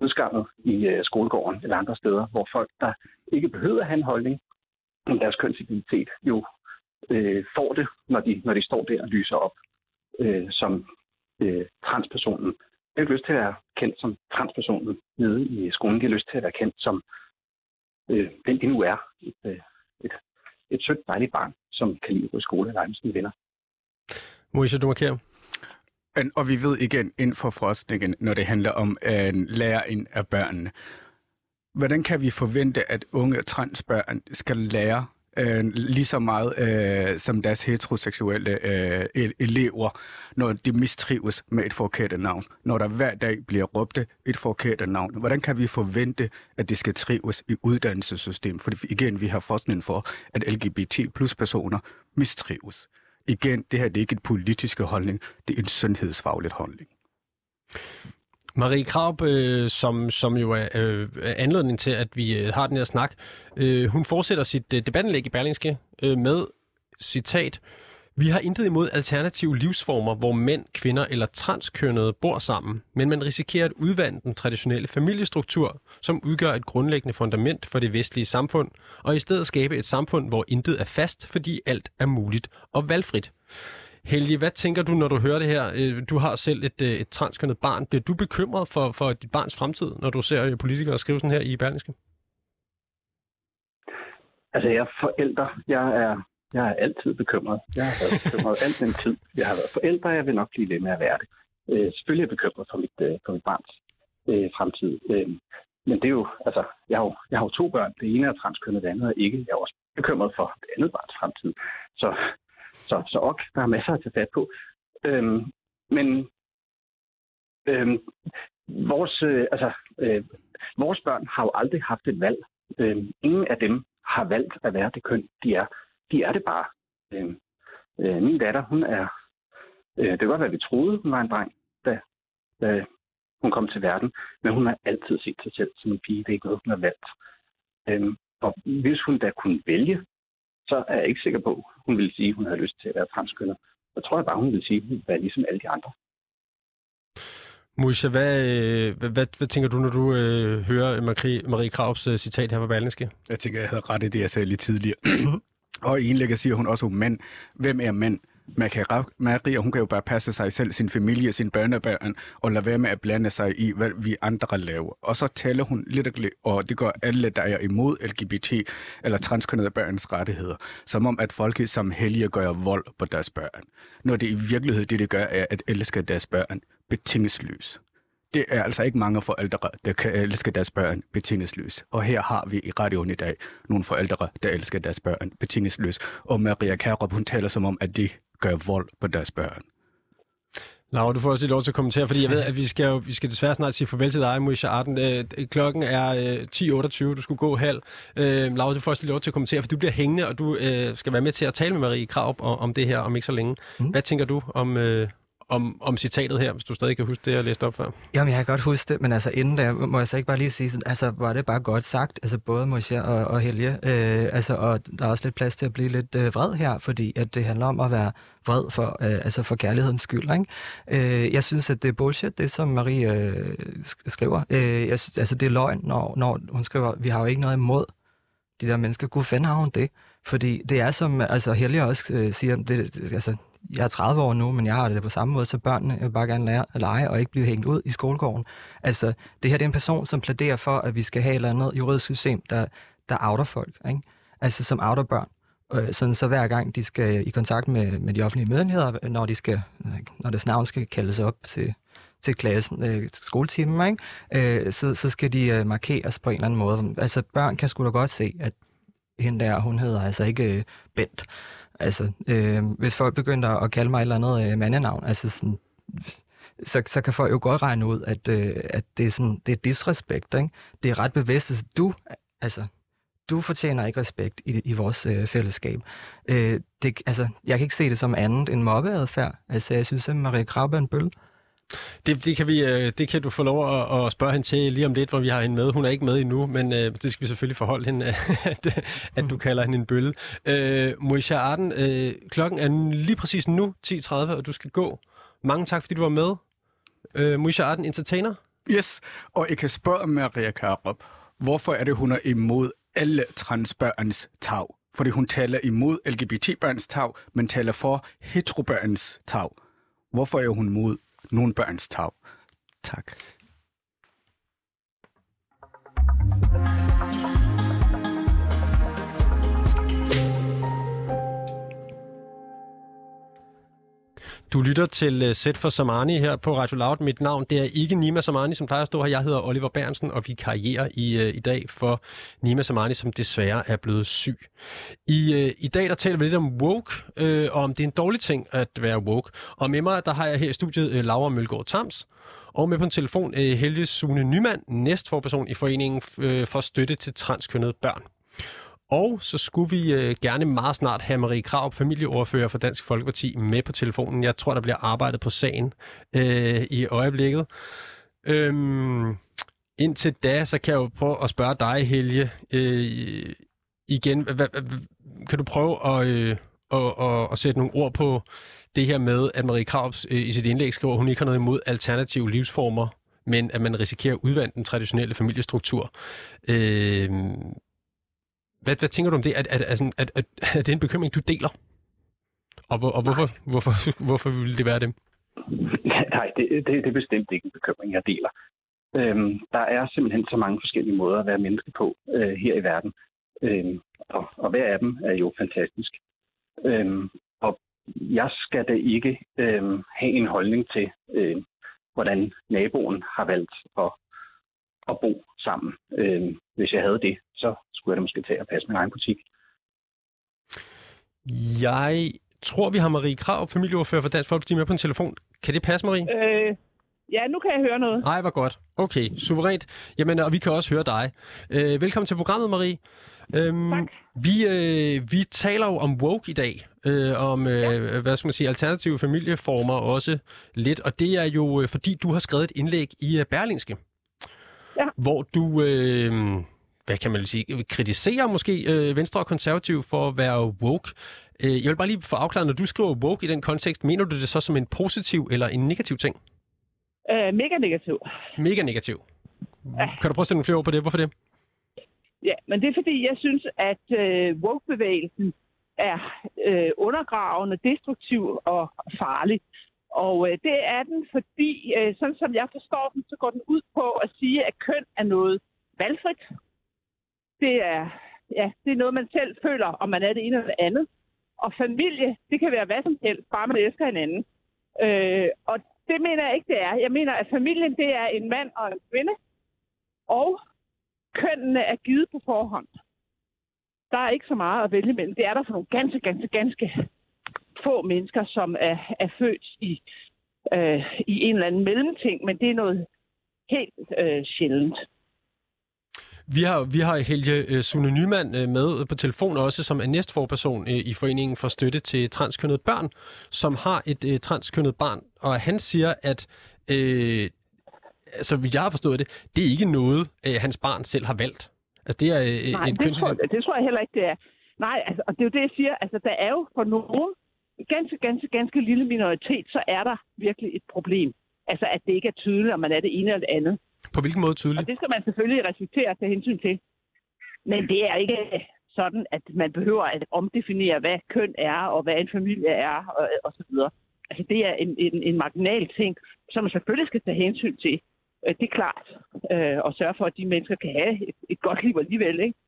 udskammet i øh, skolegården eller andre steder, hvor folk, der ikke behøver at have en holdning om deres kønsidentitet, jo øh, får det, når de, når de står der og lyser op øh, som øh, transpersonen. Jeg har ikke lyst til at være kendt som transpersonen nede i skolen. Jeg har lyst til at være kendt som øh, den, de nu er. Et, øh, et, et sødt, dejligt barn, som kan lide på skole og lege med sine venner. Moisha, du markerer. Og vi ved igen inden for forskningen, når det handler om øh, at lære ind af børnene. Hvordan kan vi forvente, at unge transbørn skal lære øh, lige så meget øh, som deres heteroseksuelle øh, elever, når de mistrives med et forkert navn, når der hver dag bliver råbt et forkert navn. Hvordan kan vi forvente, at det skal trives i uddannelsessystemet? For igen, vi har forskning for, at LGBT plus personer mistrives igen, det her det er ikke et politisk holdning, det er en sundhedsfaglig holdning. Marie Kraup, øh, som, som jo er øh, anledning til, at vi øh, har den her snak, øh, hun fortsætter sit øh, debatindlæg i Berlingske øh, med citat, vi har intet imod alternative livsformer, hvor mænd, kvinder eller transkønnede bor sammen, men man risikerer at udvande den traditionelle familiestruktur, som udgør et grundlæggende fundament for det vestlige samfund, og i stedet skabe et samfund, hvor intet er fast, fordi alt er muligt og valgfrit. Helge, hvad tænker du, når du hører det her? Øh, du har selv et, øh, et transkønnet barn. Bliver du bekymret for, for dit barns fremtid, når du ser øh, politikere skrive sådan her i Berlingske? Altså, jeg er forældre. Jeg er, jeg er altid bekymret. Jeg har været bekymret alt den tid. Jeg har været forældre, jeg vil nok blive ved med at være det. Øh, selvfølgelig er jeg bekymret for mit, øh, for mit barns øh, fremtid. Øh, men det er jo, altså, jeg har jo, jeg har jo to børn. Det ene er transkønnet, det andet er ikke. Jeg er også bekymret for det andet barns fremtid. Så, så, så ok, der er masser at tage fat på. Øhm, men øhm, vores, øh, altså, øh, vores børn har jo aldrig haft et valg. Øhm, ingen af dem har valgt at være det køn, de er. De er det bare. Øhm, øh, min datter, hun er... Øh, det kan godt være, at vi troede, hun var en dreng, da, da hun kom til verden, men hun har altid set sig selv som en pige. Det er ikke noget, hun har valgt. Øhm, og hvis hun da kunne vælge, så er jeg ikke sikker på, at hun ville sige, at hun havde lyst til at være transkønnet. Så tror jeg bare, hun ville sige, at hun ville være ligesom alle de andre. Moisha, hvad, øh, hvad, hvad, hvad tænker du, når du øh, hører Marie, Marie Kraups øh, citat her fra Berlingske? Jeg tænker, jeg havde ret i det, jeg sagde lidt tidligere og i indlægget siger hun også om mænd. Hvem er mænd? Man kan, Maria, hun kan jo bare passe sig selv, sin familie, sin børnebørn, og lade være med at blande sig i, hvad vi andre laver. Og så taler hun lidt, og det gør alle, der er imod LGBT eller transkønnede børns rettigheder, som om, at folk som hellige gør vold på deres børn. Når det i virkeligheden det, det gør, er at elske deres børn betingelsesløs. Det er altså ikke mange forældre, der kan elske deres børn betingelsesløs. Og her har vi i radioen i dag nogle forældre, der elsker deres børn betingelsesløs. Og Maria Karup, hun taler som om, at de gør vold på deres børn. Laura, du får også lige lov til at kommentere, fordi jeg ved, at vi skal, jo, vi skal desværre snart sige farvel til dig, Moisha Arden. Øh, klokken er øh, 10.28, du skulle gå halv. Øh, Laura, du får også lige lov til at kommentere, for du bliver hængende, og du øh, skal være med til at tale med Marie Kraup om, om det her om ikke så længe. Mm. Hvad tænker du om, øh, om, om citatet her, hvis du stadig kan huske det, jeg læste op før. Jamen, jeg kan godt huske det, men altså inden da, må jeg så ikke bare lige sige, altså var det bare godt sagt, altså både Moshe og, og Helge, øh, altså, og der er også lidt plads til at blive lidt øh, vred her, fordi at det handler om at være vred for, øh, altså for kærlighedens skyld, ikke? Øh, jeg synes, at det er bullshit, det som Marie øh, skriver. Øh, jeg synes, altså det er løgn, når, når hun skriver, vi har jo ikke noget imod de der mennesker. Gud fanden har hun det? Fordi det er som, altså Helge også øh, siger, det, altså jeg er 30 år nu, men jeg har det på samme måde, så børnene vil bare gerne lære at lege og ikke blive hængt ud i skolegården. Altså, det her det er en person, som pladerer for, at vi skal have et eller andet juridisk system, der, der outer folk, ikke? Altså, som outer børn. Øh, sådan så hver gang de skal i kontakt med, med de offentlige myndigheder, når, de skal, når deres navn skal kaldes op til, til klassen, øh, skoletimen, ikke? Øh, så, så skal de øh, markeres på en eller anden måde. Altså, børn kan sgu da godt se, at hende der, hun hedder altså ikke øh, Bent. Altså, øh, hvis folk begynder at kalde mig et eller andet øh, mandenavn, altså sådan, så, så kan folk jo godt regne ud, at, øh, at det, er sådan, det er disrespekt. Ikke? Det er ret bevidst, at du, altså, du fortjener ikke respekt i, i vores øh, fællesskab. Øh, det, altså, jeg kan ikke se det som andet end mobbeadfærd. Altså, jeg synes, at Marie Krabbe er en bøl. Det, det, kan vi, øh, det kan du få lov at, at spørge hende til lige om lidt, hvor vi har hende med. Hun er ikke med endnu, men øh, det skal vi selvfølgelig forholde hende, at, at du kalder hende en bølle. Øh, Moisha Arden, øh, klokken er lige præcis nu 10.30, og du skal gå. Mange tak, fordi du var med. Øh, Moisha Arden, entertainer. Yes, og jeg kan spørge Maria Karup, hvorfor er det, hun er imod alle transbørns tag? Fordi hun taler imod LGBT-børns tag, men taler for heterobørns tag. Hvorfor er hun mod nogle børns tag. Tak. thank you Du lytter til øh, Sæt for Samani her på Radio Loud. Mit navn det er ikke Nima Samani, som plejer at stå her. Jeg hedder Oliver Bernsen, og vi karrierer i, øh, i dag for Nima Samani, som desværre er blevet syg. I, øh, i dag der taler vi lidt om woke, øh, og om det er en dårlig ting at være woke. Og med mig der har jeg her i studiet øh, Laura Mølgaard Tams, og med på en telefon øh, Helge Sune Nyman, næstforperson i Foreningen for Støtte til Transkønnede Børn. Og så skulle vi øh, gerne meget snart have Marie Krav, familieordfører for Dansk Folkeparti, med på telefonen. Jeg tror, der bliver arbejdet på sagen øh, i øjeblikket. Øhm, indtil da, så kan jeg jo prøve at spørge dig, Helge, øh, igen. Hva, hva, kan du prøve at, øh, at, at, at sætte nogle ord på det her med, at Marie Kraups øh, i sit indlæg skriver, at hun ikke har noget imod alternative livsformer, men at man risikerer at udvande den traditionelle familiestruktur. Øh, hvad, hvad tænker du om det? Er, er, er, er, er, er det en bekymring, du deler? Og, hvor, og hvorfor, hvorfor, hvorfor ville det være det? Nej, det, det, det er bestemt ikke en bekymring, jeg deler. Øhm, der er simpelthen så mange forskellige måder at være menneske på øh, her i verden. Øhm, og, og hver af dem er jo fantastisk. Øhm, og jeg skal da ikke øhm, have en holdning til, øh, hvordan naboen har valgt at, at bo sammen. Øhm, hvis jeg havde det, så skulle jeg da måske tage og passe min egen butik. Jeg tror, vi har Marie Krav, familieordfører for Dansk Folkeparti, med på en telefon. Kan det passe, Marie? Øh, ja, nu kan jeg høre noget. Nej, hvor godt. Okay, suverænt. Jamen, og vi kan også høre dig. Øh, velkommen til programmet, Marie. Øhm, Tak. Vi, øh, vi taler jo om woke i dag, øh, om øh, ja. hvad skal man sige, alternative familieformer også lidt, og det er jo øh, fordi, du har skrevet et indlæg i øh, Berlingske, Ja. hvor du, øh, hvad kan man sige, kritiserer måske øh, Venstre og Konservativ for at være woke. Øh, jeg vil bare lige få afklaret, når du skriver woke i den kontekst, mener du det så som en positiv eller en negativ ting? Øh, mega negativ. Mega negativ. Ja. Kan du prøve at sætte nogle flere ord på det? Hvorfor det? Ja, men det er fordi, jeg synes, at øh, woke-bevægelsen er øh, undergravende, destruktiv og farlig. Og øh, det er den, fordi, øh, sådan som jeg forstår den, så går den ud på at sige, at køn er noget valgfrit. Det er, ja, det er noget, man selv føler, om man er det ene eller det andet. Og familie, det kan være hvad som helst, bare man elsker hinanden. Øh, og det mener jeg ikke, det er. Jeg mener, at familien, det er en mand og en kvinde. Og kønnene er givet på forhånd. Der er ikke så meget at vælge mellem. Det er der for nogle ganske, ganske, ganske få mennesker, som er, er født i, øh, i en eller anden mellemting, men det er noget helt øh, sjældent. Vi har, vi har Helge øh, Sune Nyman øh, med på telefon også, som er næstforperson øh, i Foreningen for Støtte til Transkønnede Børn, som har et transkønnet barn. Og han siger, at øh, altså, hvis jeg har forstået det, det er ikke noget, øh, hans barn selv har valgt. Altså, det er øh, Nej, en det tror, kønsidentitet. det tror jeg heller ikke, det er. Nej, altså, og det er jo det, jeg siger. Altså, der er jo for nogen ganske, ganske, ganske lille minoritet, så er der virkelig et problem. Altså, at det ikke er tydeligt, om man er det ene eller det andet. På hvilken måde Og tydeligt? det skal man selvfølgelig respektere og tage hensyn til. Men det er ikke sådan, at man behøver at omdefinere, hvad køn er, og hvad en familie er, og, og så videre. Altså, det er en, en, en marginal ting, som man selvfølgelig skal tage hensyn til. Øh, Det er klart. Øh, Og sørge for, at de mennesker kan have et, et godt liv alligevel, ikke?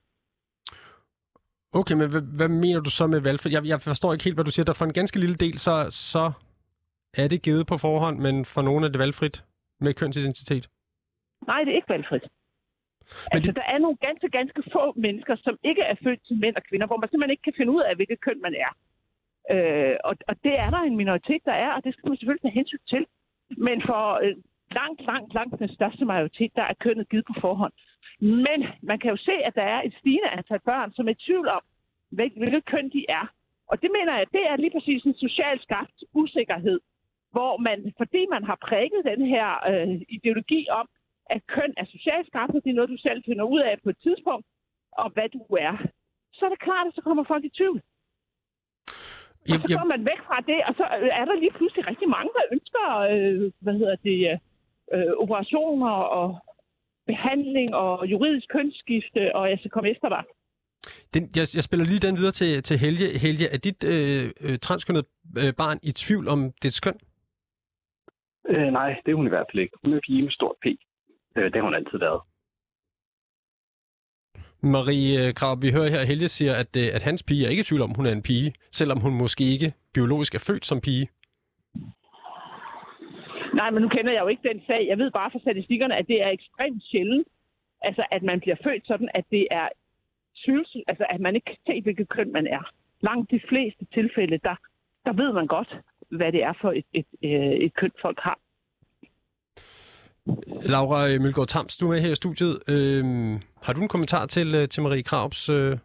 Okay, men hvad, hvad mener du så med valgfrit? Jeg, jeg forstår ikke helt, hvad du siger. Der for en ganske lille del, så, så er det givet på forhånd, men for nogle er det valgfrit med kønsidentitet. Nej, det er ikke valgfrit. Men altså, det- der er nogle ganske, ganske få mennesker, som ikke er født til mænd og kvinder, hvor man simpelthen ikke kan finde ud af, hvilket køn man er. Øh, og, og det er der en minoritet, der er, og det skal man selvfølgelig tage hensyn til. Men for øh, langt, langt, langt den største majoritet, der er kønnet givet på forhånd. Men man kan jo se, at der er et stigende antal børn, som er i tvivl om, hvil- hvilket køn de er. Og det mener jeg, det er lige præcis en social skabt usikkerhed, hvor man, fordi man har prikket den her øh, ideologi om, at køn er socialt skabt, og det er noget, du selv finder ud af på et tidspunkt, og hvad du er, så er det klart, at så kommer folk i tvivl. Og Jeg, så går man væk fra det, og så er der lige pludselig rigtig mange, der ønsker øh, hvad hedder det, øh, operationer og behandling og juridisk kønsskifte, og jeg skal komme efter dig. den, jeg, jeg spiller lige den videre til, til Helge. Helge, er dit øh, øh, transkønnet øh, barn i tvivl om dets køn? Øh, nej, det er hun i hvert fald ikke. Hun er pige med stort P. Øh, det har hun altid været. Marie Krav, vi hører her, at Helge siger, at, øh, at hans pige er ikke i tvivl om, hun er en pige, selvom hun måske ikke biologisk er født som pige. Nej, men nu kender jeg jo ikke den sag. Jeg ved bare fra statistikkerne, at det er ekstremt sjældent, altså at man bliver født sådan, at det er tvivls, altså at man ikke kan se, hvilket køn man er. Langt de fleste tilfælde, der, der ved man godt, hvad det er for et, et, et, et køn, folk har. Laura øh, Mølgaard Tams, du er med her i studiet. Øhm, har du en kommentar til, øh, til Marie Kravs øh,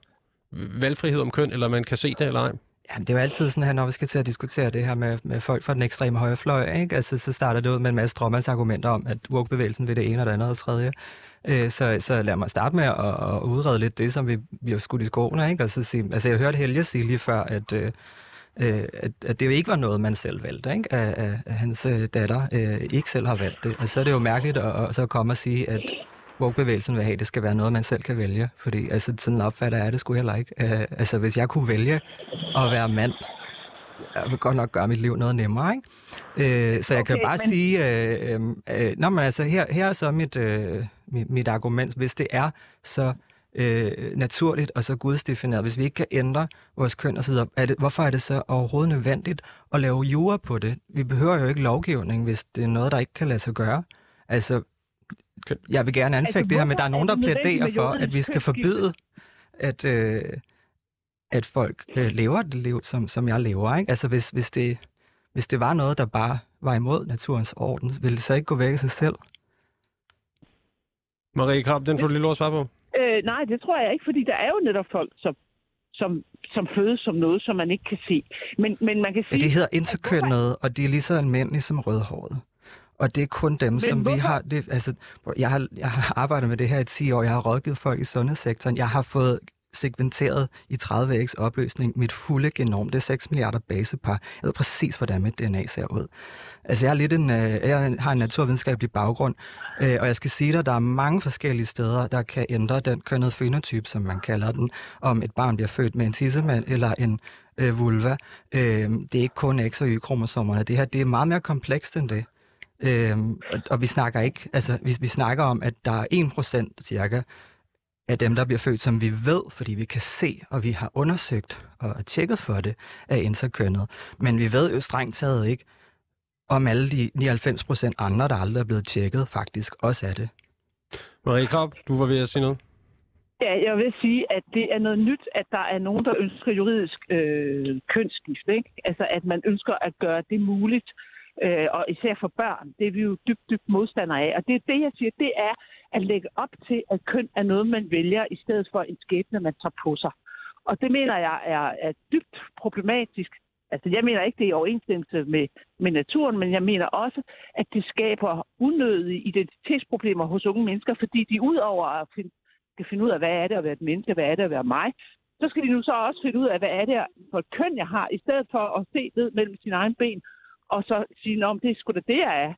valgfrihed om køn, eller man kan se det eller ej? Ja, det er jo altid sådan her, når vi skal til at diskutere det her med, med folk fra den ekstreme højre fløj, ikke? Altså, så starter det ud med en masse argumenter om, at woke-bevægelsen vil det ene og det andet og tredje. Øh, så, så lad mig starte med at, at udrede lidt det, som vi, vi har skudt i skoene, ikke? Og så sige, altså, jeg hørte Helge sige lige før, at, øh, at, at det jo ikke var noget, man selv valgte, ikke? At, at, at hans øh, datter øh, ikke selv har valgt det. Og så er det jo mærkeligt at, at så komme og sige, at woke-bevægelsen vil have, at det skal være noget, man selv kan vælge. Fordi altså, sådan opfatter jeg det skulle heller ikke. Uh, altså, hvis jeg kunne vælge at være mand, jeg vil godt nok gøre mit liv noget nemmere, ikke? Uh, så jeg okay, kan bare men... sige, uh, uh, uh, nå, men altså, her, her er så mit, uh, mit, mit argument. Hvis det er så uh, naturligt og så gudsdefineret, hvis vi ikke kan ændre vores køn osv., er det, hvorfor er det så overhovedet nødvendigt at lave jura på det? Vi behøver jo ikke lovgivning, hvis det er noget, der ikke kan lade sig gøre. Altså, jeg vil gerne anfægte altså, det her, men der er nogen, der plæderer for, at vi skal forbyde, at, øh, at folk øh, lever det liv, som, som jeg lever. Ikke? Altså hvis, hvis, det, hvis det var noget, der bare var imod naturens orden, ville det så ikke gå væk af sig selv? Marie Krab, den får du lige lov at svare på. Øh, nej, det tror jeg ikke, fordi der er jo netop folk, som, som, som fødes som noget, som man ikke kan se. Men, men man kan sige... Ja, det hedder interkønnet, og de er lige så almindelige som rødhåret. Og det er kun dem, Men som hvorfor? vi har... Det, altså, jeg, har jeg har arbejdet med det her i 10 år. Jeg har rådgivet folk i sundhedssektoren. Jeg har fået segmenteret i 30x opløsning mit fulde genom. Det er 6 milliarder basepar. Jeg ved præcis, hvordan mit DNA ser ud. Altså, jeg, er lidt en, øh, jeg har en naturvidenskabelig baggrund, øh, og jeg skal sige dig, at der er mange forskellige steder, der kan ændre den kønnede fenotyp, som man kalder den, om et barn bliver født med en tissemand eller en øh, vulva. Øh, det er ikke kun X- og Y-kromosomerne. Det her det er meget mere komplekst end det. Øhm, og, og vi snakker ikke, altså vi, vi snakker om, at der er 1% cirka af dem, der bliver født, som vi ved, fordi vi kan se, og vi har undersøgt og tjekket for det, er interkønnet. Men vi ved jo strengt taget ikke, om alle de 99% andre, der aldrig er blevet tjekket, faktisk også er det. Marie Krab, du var ved at sige noget. Ja, jeg vil sige, at det er noget nyt, at der er nogen, der ønsker juridisk øh, kønsskift. Ikke? Altså, at man ønsker at gøre det muligt øh, og især for børn. Det er vi jo dybt, dybt modstandere af. Og det er det, jeg siger, det er at lægge op til, at køn er noget, man vælger, i stedet for en skæbne, man tager på sig. Og det mener jeg er, er dybt problematisk. Altså, jeg mener ikke, det er i overensstemmelse med, med naturen, men jeg mener også, at det skaber unødige identitetsproblemer hos unge mennesker, fordi de udover at finde, skal finde ud af, hvad er det at være et menneske, hvad er det at være mig, så skal de nu så også finde ud af, hvad er det for et køn, jeg har, i stedet for at se ned mellem sine egne ben og så sige, om det er sgu da det, jeg er,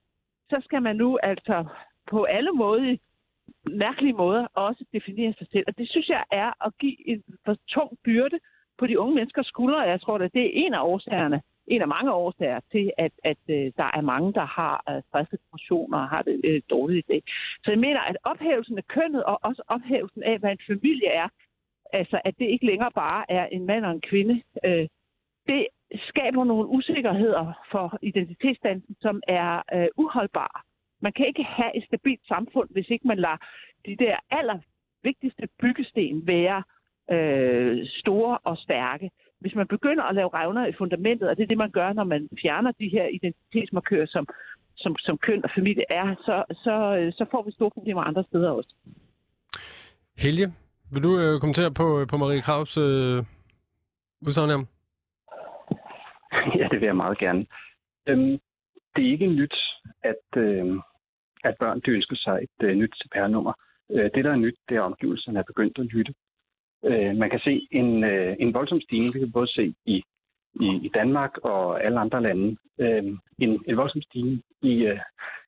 så skal man nu altså på alle måder, mærkelige måder, også definere sig selv. Og det synes jeg er at give en for tung byrde på de unge menneskers skuldre. Jeg tror, at det er en af årsagerne, en af mange årsager til, at, at øh, der er mange, der har øh, stressede stressdepressioner og har det uh, dårligt i dag. Så jeg mener, at ophævelsen af kønnet og også ophævelsen af, hvad en familie er, altså at det ikke længere bare er en mand og en kvinde, øh, det skaber nogle usikkerheder for identitetsdansen, som er øh, uholdbare. Man kan ikke have et stabilt samfund, hvis ikke man lader de der allervigtigste byggesten være øh, store og stærke. Hvis man begynder at lave revner i fundamentet, og det er det, man gør, når man fjerner de her identitetsmarkører, som, som, som køn og familie er, så, så, øh, så får vi store problemer andre steder også. Helge, vil du øh, kommentere på, øh, på Marie Kravs øh, udsagn her? Ja, det vil jeg meget gerne. Øhm, det er ikke nyt, at, øh, at børn de ønsker sig et øh, nyt CPR-nummer. Øh, det, der er nyt, det er, at omgivelserne er begyndt at lytte. Øh, man kan se en, øh, en voldsom stigning, det kan både se i, i, i Danmark og alle andre lande. Øh, en, en voldsom stigning i, øh,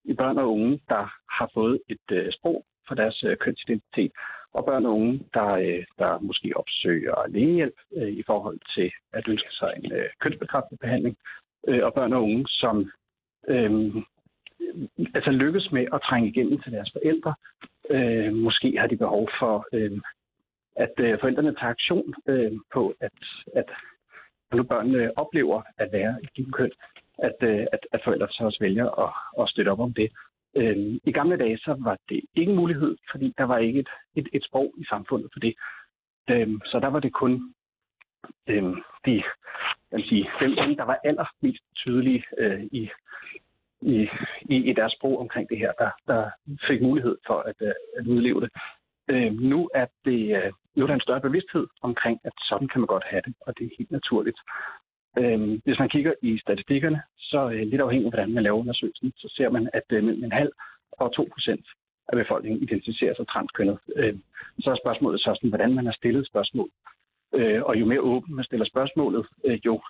i børn og unge, der har fået et øh, sprog for deres øh, kønsidentitet og børn og unge, der, øh, der måske opsøger lægehjælp øh, i forhold til at ønske sig en øh, kønsbekræftende behandling, øh, og børn og unge, som øh, altså lykkes med at trænge igennem til deres forældre. Øh, måske har de behov for, øh, at øh, forældrene tager aktion øh, på, at, at når børnene oplever at være i givet køn, at, øh, at, at forældre så også vælger at, at støtte op om det. Øhm, I gamle dage så var det ikke en mulighed, fordi der var ikke et, et, et sprog i samfundet for det. Øhm, så der var det kun øhm, de, jeg sige, dem, der var allermest tydelige øh, i, i, i, i deres sprog omkring det her, der, der fik mulighed for at, øh, at udleve det. Øh, nu er det øh, er der en større bevidsthed omkring, at sådan kan man godt have det, og det er helt naturligt. Øhm, hvis man kigger i statistikkerne, så øh, lidt afhængig af, hvordan man laver undersøgelsen, så ser man, at øh, mellem en halv og 2 procent af befolkningen identificerer sig transkønnet. Øh, så er spørgsmålet så sådan, hvordan man har stillet spørgsmål. Øh, og jo mere åben man stiller spørgsmålet, øh, jo,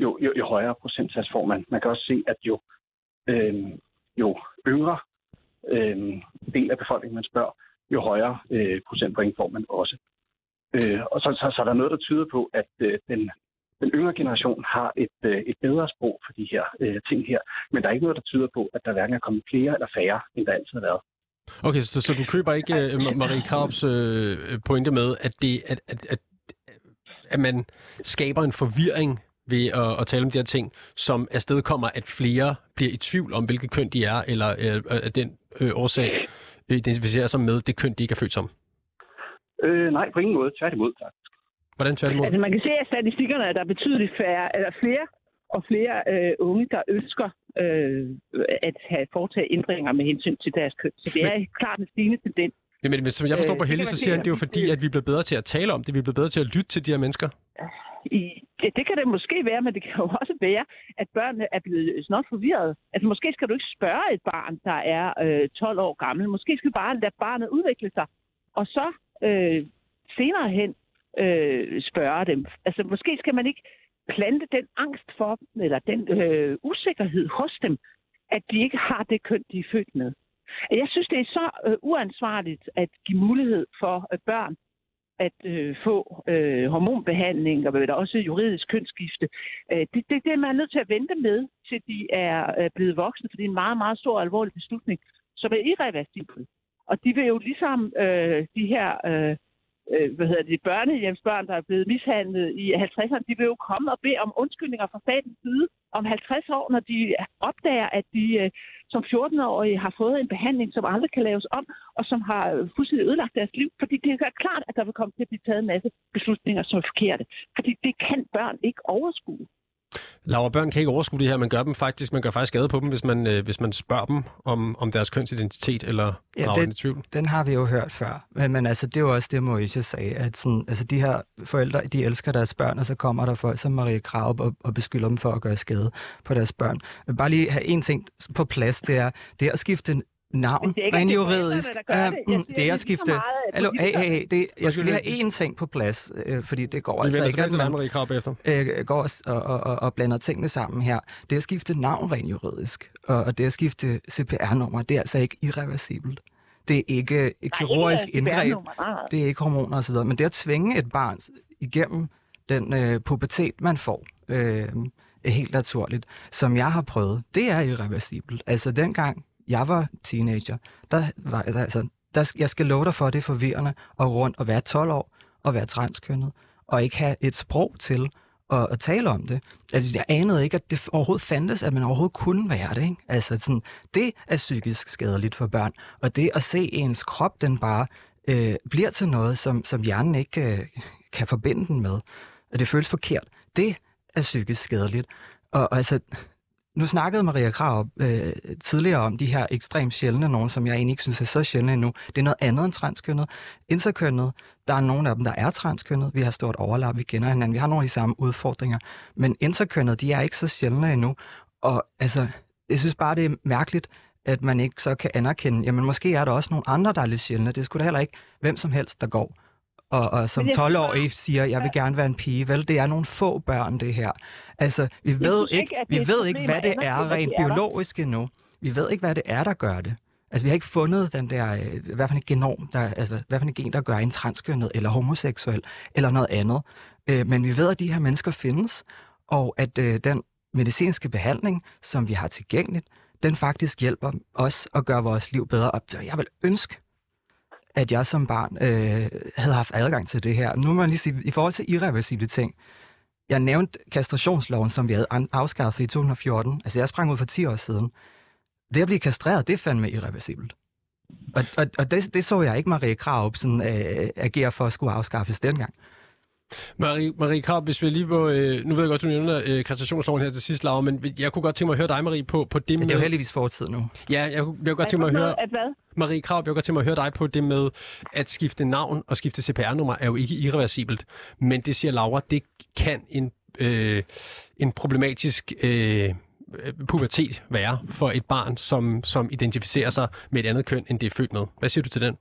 jo, jo, jo højere procentsats får man. Man kan også se, at jo, øh, jo yngre øh, del af befolkningen, man spørger, jo højere øh, procentpoint får man også. Øh, og så, så, så er der noget, der tyder på, at øh, den, den yngre generation har et, øh, et bedre sprog for de her øh, ting her. Men der er ikke noget, der tyder på, at der hverken er kommet flere eller færre, end der altid har været. Okay, så, så du køber ikke uh, Marie Krabs uh, pointe med, at, det, at, at, at, at man skaber en forvirring ved at, at tale om de her ting, som afsted kommer, at flere bliver i tvivl om, hvilket køn de er, eller uh, at den uh, årsag identificerer sig med det køn, de ikke er født som? Øh, nej, på ingen måde. Tværtimod. Hvordan tværtimod? Altså man kan se af statistikkerne, at der er betydeligt færre, eller flere og flere øh, unge, der ønsker øh, at have foretaget ændringer med hensyn til deres køn. Så det er men, klart en stigende tendens. Ja, men, men som jeg forstår på Helle, så siger han, det er jo fordi, at vi bliver bedre til at tale om det, vi bliver bedre til at lytte til de her mennesker. I, ja, det kan det måske være, men det kan jo også være, at børnene er blevet snart forvirret. Altså måske skal du ikke spørge et barn, der er øh, 12 år gammel. Måske skal du bare lade barnet udvikle sig. Og så øh, senere hen øh, spørge dem. Altså måske skal man ikke plante den angst for dem, eller den øh, usikkerhed hos dem, at de ikke har det køn, de er født med. Jeg synes, det er så øh, uansvarligt at give mulighed for øh, børn at øh, få øh, hormonbehandling og vel også juridisk kønsskifte. Øh, det, det, det er man nødt til at vente med, til de er øh, blevet voksne, for det er en meget, meget stor og alvorlig beslutning, som er irreversibel. Og de vil jo ligesom øh, de her øh, øh, hvad hedder det, børnehjemsbørn, der er blevet mishandlet i 50'erne, de vil jo komme og bede om undskyldninger fra statens side om 50 år, når de opdager, at de øh, som 14-årige har fået en behandling, som aldrig kan laves om, og som har fuldstændig ødelagt deres liv. Fordi det er klart, at der vil komme til at blive taget en masse beslutninger, som er forkerte. Fordi det kan børn ikke overskue. Laura, børn kan ikke overskue det her. Man gør dem faktisk, man gør faktisk skade på dem, hvis man, øh, hvis man spørger dem om, om deres kønsidentitet eller ja, den, i tvivl. Den har vi jo hørt før. Men, men altså, det er jo også det, Moishe sagde, at sådan, altså, de her forældre, de elsker deres børn, og så kommer der folk som Marie Krav og, og beskylder dem for at gøre skade på deres børn. Men bare lige have en ting på plads, det er, det at skifte navn, det er rent juridisk. Det, uh, det. det er at skifte... Hallo, hey, hey, hey, det, jeg skal lige have én ting på plads, øh, fordi det går altså ikke, at man efter. Øh, går og, og, og, og blander tingene sammen her. Det at skifte navn rent juridisk, og, og det at skifte CPR-nummer, det er altså ikke irreversibelt. Det er ikke et kirurgisk indgreb, det er ikke hormoner osv., men det at tvinge et barn igennem den øh, pubertet, man får, øh, er helt naturligt, som jeg har prøvet, det er irreversibelt. Altså dengang jeg var teenager, der var der, altså, der, jeg skal love dig for, at det er forvirrende at rundt og være 12 år og være transkønnet, og ikke have et sprog til at, at tale om det. Altså, jeg anede ikke, at det overhovedet fandtes, at man overhovedet kunne være det. Ikke? Altså, sådan, det er psykisk skadeligt for børn. Og det at se ens krop, den bare øh, bliver til noget, som, som hjernen ikke øh, kan forbinde den med, og det føles forkert, det er psykisk skadeligt. Og, og altså, nu snakkede Maria Krav øh, tidligere om de her ekstremt sjældne nogen, som jeg egentlig ikke synes er så sjældne endnu. Det er noget andet end transkønnet. Interkønnet, der er nogle af dem, der er transkønnet. Vi har stort overlap, vi kender hinanden, vi har nogle af de samme udfordringer. Men interkønnet, de er ikke så sjældne endnu. Og altså, jeg synes bare, det er mærkeligt, at man ikke så kan anerkende, jamen måske er der også nogle andre, der er lidt sjældne. Det skulle da heller ikke hvem som helst, der går og, og som 12-årig siger, jeg vil gerne være en pige. Vel, det er nogle få børn, det her. Altså, vi ved ikke, vi ved ikke hvad det er rent biologisk endnu. Vi ved ikke, hvad det er, der gør det. Altså, vi har ikke fundet den der, hvad for en genom, der, altså, hvad for en gen, der gør en transkønnet eller homoseksuel eller noget andet. Øh, men vi ved, at de her mennesker findes, og at øh, den medicinske behandling, som vi har tilgængeligt, den faktisk hjælper os at gøre vores liv bedre. Og jeg vil ønske, at jeg som barn øh, havde haft adgang til det her. Nu må man lige sige, i forhold til irreversible ting, jeg nævnte kastrationsloven, som vi havde afskaffet i 2014. Altså, jeg sprang ud for 10 år siden. Det at blive kastreret, det er fandme irreversibelt. Og, og, og det, det så jeg ikke Marie Krav sådan, øh, agere for at skulle afskaffes dengang. Marie, Marie Krab, hvis vi lige må... Øh, nu ved jeg godt, du nævner øh, kastrationsloven her til sidst, Laura, men jeg kunne godt tænke mig at høre dig, Marie, på, på det med... Det er jo heldigvis fortid nu. Ja, jeg, jeg kunne godt tænke mig at høre... At hvad? Marie Krab, jeg kunne godt tænke mig at høre dig på det med, at skifte navn og skifte CPR-nummer er jo ikke irreversibelt, men det siger Laura, det kan en, øh, en problematisk øh, pubertet være for et barn, som, som identificerer sig med et andet køn, end det er født med. Hvad siger du til den?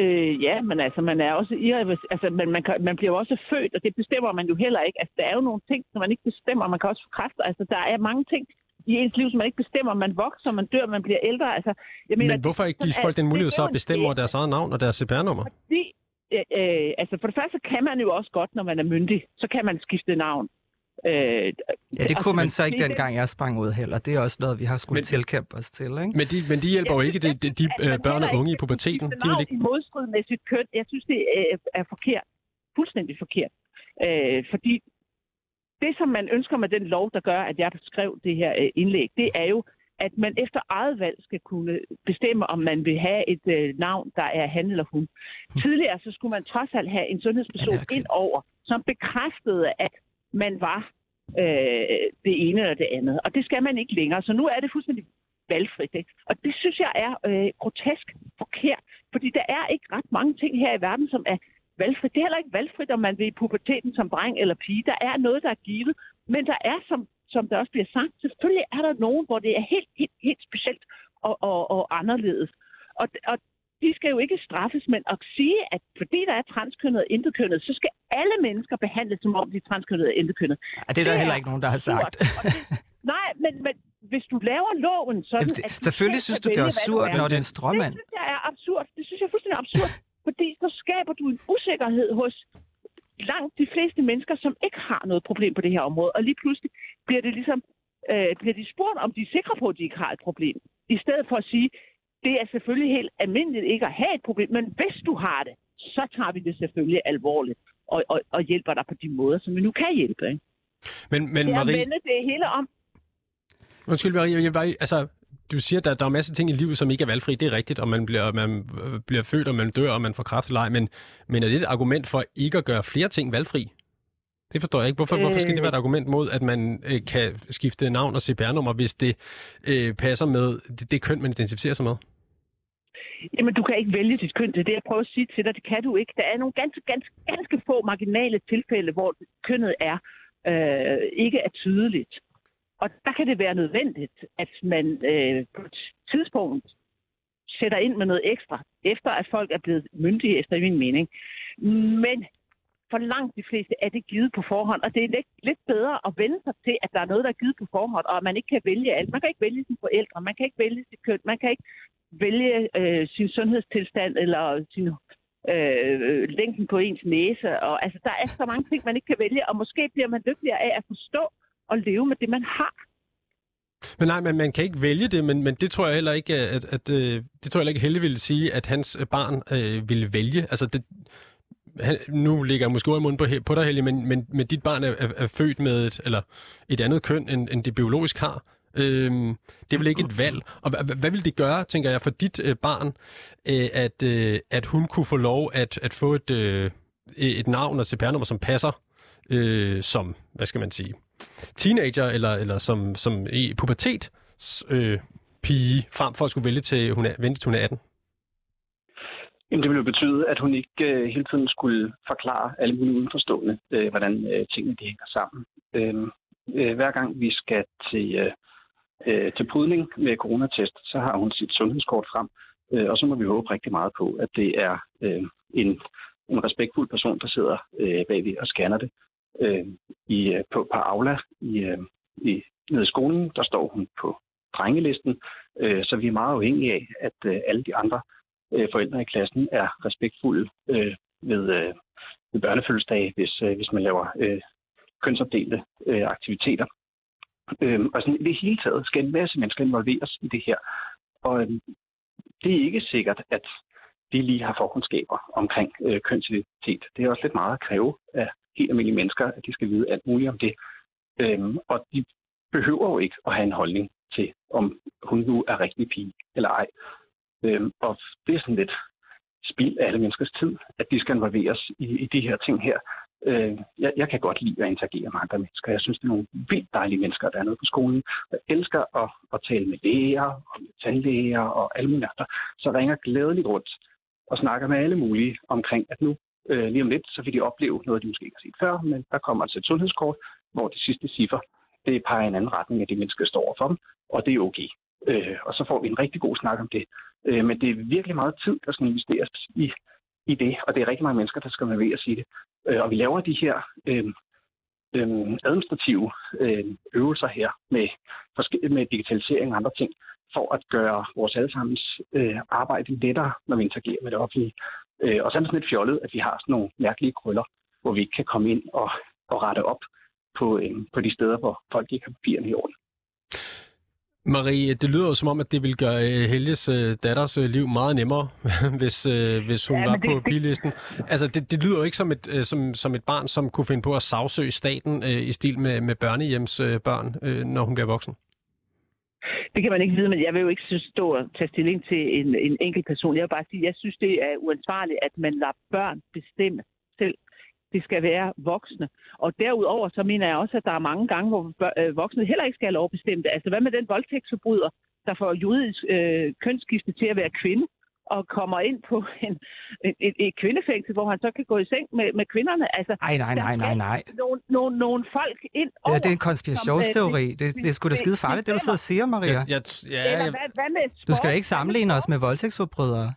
Øh, ja, men altså, man er også irrevers- altså, man, man, kan, man bliver jo også født, og det bestemmer man jo heller ikke. Altså, der er jo nogle ting, som man ikke bestemmer. Man kan også få kræft. Altså, der er mange ting i ens liv, som man ikke bestemmer. Man vokser, man dør, man bliver ældre. Altså, jeg mener, Men hvorfor ikke give folk den mulighed så at bestemme over deres eget navn og deres CPR-nummer? Fordi, øh, øh, altså for det første kan man jo også godt, når man er myndig, så kan man skifte navn. Øh, Ja, det kunne man så ikke det dengang, jeg sprang ud heller. Det er også noget, vi har skulle Men- tilkæmpe os til, ikke? Men de, men de hjælper jo ikke de, de, de øh, man børn og unge i puberteten. De vil ikke... i modstrid med sit køn. Jeg synes, det er, er forkert. Fuldstændig forkert. Øh, fordi det, som man ønsker med den lov, der gør, at jeg skrev det her øh, indlæg, det er jo, at man efter eget valg skal kunne bestemme, om man vil have et øh, navn, der er han eller hun. Tidligere så skulle man trods alt have en sundhedsperson Anerkendt. ind over, som bekræftede, at man var øh, det ene eller det andet. Og det skal man ikke længere. Så nu er det fuldstændig valgfrit. Ikke? Og det synes jeg er øh, grotesk forkert, fordi der er ikke ret mange ting her i verden, som er valgfrit. Det er heller ikke valgfrit, om man vil i puberteten som dreng eller pige. Der er noget, der er givet, men der er, som, som der også bliver sagt, selvfølgelig er der nogen, hvor det er helt, helt, helt specielt og, og, og anderledes. Og, og de skal jo ikke straffes, men at sige, at fordi der er transkønnet og intetkønnet, så skal alle mennesker behandles, som om de er transkønnet og intetkønnet. Ja, det er der det heller er ikke nogen, der har sagt. det, nej, men, men hvis du laver loven sådan, Jamen, det- at selvfølgelig selv synes du, det er absurd, når det er en Det stråmand. synes jeg er absurd. Det synes jeg er fuldstændig absurd. Fordi så skaber du en usikkerhed hos langt de fleste mennesker, som ikke har noget problem på det her område. Og lige pludselig bliver det ligesom, øh, bliver de spurgt, om de er sikre på, at de ikke har et problem. I stedet for at sige, det er selvfølgelig helt almindeligt ikke at have et problem, men hvis du har det, så tager vi det selvfølgelig alvorligt og, og, og hjælper dig på de måder, som vi nu kan hjælpe. Ikke? Men, men Det er Marie, vende det hele om. undskyld Marie, jeg vil bare, altså, du siger, at der, der er masser af ting i livet, som ikke er valgfri. Det er rigtigt, og man bliver, man øh, bliver født, og man dør, og man får kræft eller. Men, men er det et argument for ikke at gøre flere ting valgfri? Det forstår jeg ikke. Hvorfor, øh... hvorfor skal det være et argument mod, at man øh, kan skifte navn og CPR-nummer, hvis det øh, passer med det, det køn, man identificerer sig med? Jamen, du kan ikke vælge dit køn. Det er det, jeg prøver at sige til dig. Det kan du ikke. Der er nogle ganske, ganske, ganske få marginale tilfælde, hvor kønnet er øh, ikke er tydeligt. Og der kan det være nødvendigt, at man øh, på et tidspunkt sætter ind med noget ekstra, efter at folk er blevet myndige, efter min mening. Men for langt de fleste er det givet på forhånd, og det er lidt, lidt bedre at vende sig til, at der er noget, der er givet på forhånd, og at man ikke kan vælge alt. Man kan ikke vælge sine forældre, man kan ikke vælge sit køn, man kan ikke vælge øh, sin sundhedstilstand eller sin øh, længden på ens næse. Og, altså, der er så mange ting, man ikke kan vælge, og måske bliver man lykkeligere af at forstå og leve med det, man har. Men nej, men man kan ikke vælge det, men, men det tror jeg heller ikke, at, at at det tror jeg heller ikke Helle ville sige, at hans øh, barn øh, ville vælge. Altså det, han, nu ligger jeg måske ord i munden på, på dig, Helge, men, men, men dit barn er, er, er født med et, eller et andet køn, end, end det biologisk har. Øhm, det er vel ikke et valg. Og hvad, hvad vil det gøre, tænker jeg, for dit øh, barn, øh, at, øh, at hun kunne få lov at, at få et, øh, et navn og CPR-nummer, som passer øh, som, hvad skal man sige, teenager eller, eller som, som i pubertet øh, pige, frem for at skulle vælge til, hun er, vente til hun er 18? Jamen, det ville jo betyde, at hun ikke øh, hele tiden skulle forklare alle mulige udenforstående, øh, hvordan øh, tingene de hænger sammen. Øh, øh, hver gang vi skal til, øh, øh til prydning med coronatest, så har hun sit sundhedskort frem, øh, og så må vi håbe rigtig meget på, at det er øh, en, en respektfuld person, der sidder øh, bagved og scanner det. Øh, i, øh, på, på Aula i, øh, i, nede i skolen, der står hun på drengelisten, øh, så vi er meget afhængige af, at øh, alle de andre øh, forældre i klassen er respektfulde øh, ved, øh, ved børnefødselsdage, hvis, øh, hvis man laver øh, kønsopdelte øh, aktiviteter. Øh, og sådan, i det hele taget skal en masse mennesker involveres i det her. Og øh, det er ikke sikkert, at de lige har forkundskaber omkring øh, kønsidentitet. Det er også lidt meget at kræve af helt almindelige mennesker, at de skal vide alt muligt om det. Øhm, og de behøver jo ikke at have en holdning til, om hun nu er rigtig pige eller ej. Øhm, og det er sådan lidt spild af alle menneskers tid, at de skal involveres i, i de her ting her. Øh, jeg, jeg kan godt lide at interagere med andre mennesker. Jeg synes, det er nogle vildt dejlige mennesker, der er nede på skolen. Jeg elsker at, at tale med læger og med tandlæger og alle mulige andre. Så ringer glædeligt rundt og snakker med alle mulige omkring, at nu øh, lige om lidt, så vil de opleve noget, de måske ikke har set før, men der kommer altså et sundhedskort, hvor de sidste cifre, det peger i en anden retning af de mennesker, står for dem, og det er okay. Øh, og så får vi en rigtig god snak om det. Øh, men det er virkelig meget tid, der skal investeres i, i det, og det er rigtig mange mennesker, der skal involveres i det. Øh, og vi laver de her øh, øh, administrative øh, øvelser her med, med digitalisering og andre ting, for at gøre vores allesammens øh, arbejde lettere, når vi interagerer med det offentlige. Øh, og så er det sådan lidt fjollet, at vi har sådan nogle mærkelige krøller, hvor vi ikke kan komme ind og, og rette op på, øh, på de steder, hvor folk ikke har papirerne i orden. Marie, det lyder jo som om, at det vil gøre øh, Helges øh, datters øh, liv meget nemmere, hvis, hvis hun ja, var det, på bilisten. Altså, det, det lyder jo ikke som et, som, som et barn, som kunne finde på at sagsøge staten i stil med, med børnehjemsbørn, når hun bliver voksen. Det kan man ikke vide, men jeg vil jo ikke stå og tage stilling til en, en enkelt person. Jeg vil bare sige, at jeg synes, det er uansvarligt, at man lader børn bestemme selv. Det skal være voksne. Og derudover så mener jeg også, at der er mange gange, hvor øh, voksne heller ikke skal have lov at bestemme det. Altså hvad med den voldtægtsforbryder, der får juridisk øh, kønsskifte til at være kvinde? og kommer ind på en, et, et, et kvindefængsel, hvor han så kan gå i seng med, med kvinderne. Altså, nej, nej, nej, nej, nej. Nogle, nogle, nogle folk ind over... Det, det er en konspirationsteori. Som, det, det er sgu da skide farligt, det du sidder og siger, Maria. Jeg, jeg, ja, jeg, hvad, hvad med du skal da ikke sammenligne os med voldtægtsforbrydere.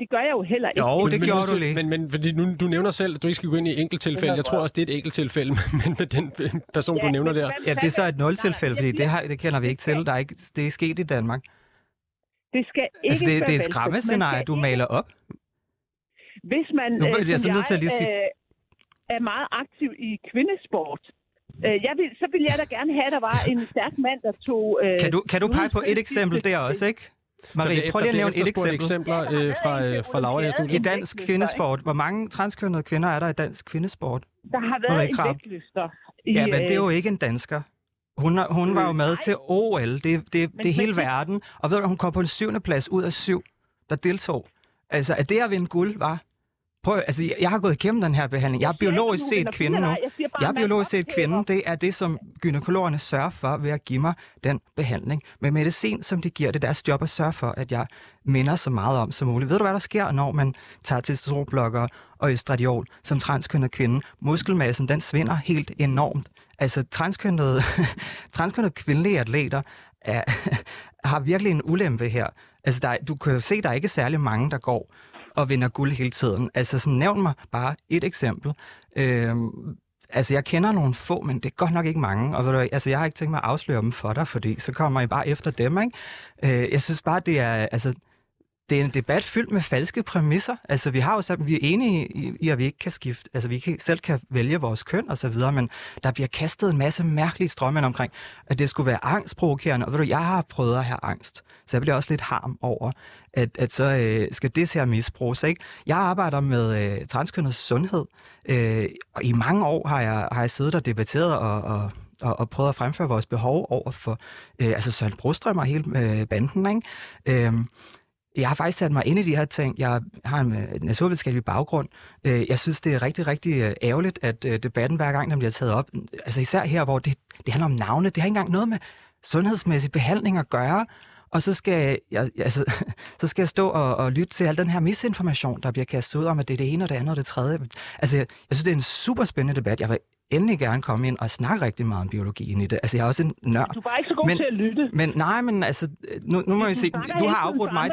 Det gør jeg jo heller ikke. Jo, det men, gjorde men, du lige. Men, men fordi nu, du nævner selv, at du ikke skal gå ind i enkelttilfælde. Jeg tror også, det er et enkelttilfælde, men med den person, ja, du nævner der. Ja, det er så et nul-tilfælde, fordi det, har, det kender vi ikke til. Der er ikke, det er sket i Danmark. Det skal ikke altså, det, det er et skræmmescenarie, du maler op. Hvis man, nu, øh, jeg, som jeg, til lige sige... øh, er meget aktiv i kvindesport, øh, jeg vil, så vil jeg da gerne have, at der var en stærk mand, der tog... Øh, kan, du, kan du pege på et eksempel der også, ikke? Marie, prøv lige at nævne et eksempel. eksempler øh, fra, øh, fra Laura studiet. I dansk kvindesport. Hvor mange transkønnede kvinder er der i dansk kvindesport? Der har været Marie en vægtløfter. Ja, men det er jo ikke en dansker. Hun, hun var jo med til OL, det, det, det er hele verden. Og ved du, hun kom på en syvende plads ud af syv, der deltog. Altså, at det at vinde guld var... Prøv, altså, jeg, har gået igennem den her behandling. Jeg er biologisk set kvinde nu. Jeg er biologisk set kvinde. Det er det, som gynekologerne sørger for ved at give mig den behandling. Med medicin, som de giver, det er deres job at sørge for, at jeg minder så meget om som muligt. Ved du, hvad der sker, når man tager testosteronblokker og østradiol som transkønnet kvinde? Muskelmassen, den svinder helt enormt. Altså, transkønnede, transkønnede kvindelige atleter er, har virkelig en ulempe her. Altså, der, du kan jo se, der er ikke særlig mange, der går og vinder guld hele tiden. Altså, sådan, nævn mig bare et eksempel. Øhm, altså, jeg kender nogle få, men det er godt nok ikke mange. Og ved du, altså, jeg har ikke tænkt mig at afsløre dem for dig, fordi så kommer I bare efter dem, ikke? Øh, jeg synes bare, det er... Altså, det er en debat fyldt med falske præmisser. Altså, vi har jo sagt, vi er enige i, i, at vi ikke kan skifte, altså vi kan, selv kan vælge vores køn og så videre, men der bliver kastet en masse mærkelige strømme omkring, at det skulle være angstprovokerende. Og ved du, jeg har prøvet at have angst, så jeg bliver også lidt harm over, at, at så øh, skal det her misbruges. Ikke? Jeg arbejder med øh, transkønnet sundhed, øh, og i mange år har jeg, har jeg siddet og debatteret og, og og, og prøvet at fremføre vores behov over for øh, altså Søren Brostrøm og hele øh, banden. Ikke? Øh, jeg har faktisk sat mig ind i de her ting. Jeg har en øh, naturvidenskabelig baggrund. Øh, jeg synes, det er rigtig, rigtig øh, ærgerligt, at debatten hver gang, den bliver taget op, altså især her, hvor det, det handler om navne, det har ikke engang noget med sundhedsmæssig behandling at gøre. Og så skal jeg, altså, så skal jeg stå og, og lytte til al den her misinformation, der bliver kastet ud om, at det er det ene og det andet og det tredje. Altså, jeg, jeg synes, det er en super spændende debat. Jeg vil endelig gerne komme ind og snakke rigtig meget om biologien i det. Altså, jeg er også en nørd. Du er bare ikke så god men, til at lytte. Men nej, men altså, nu, nu må vi se. Du har afbrudt mig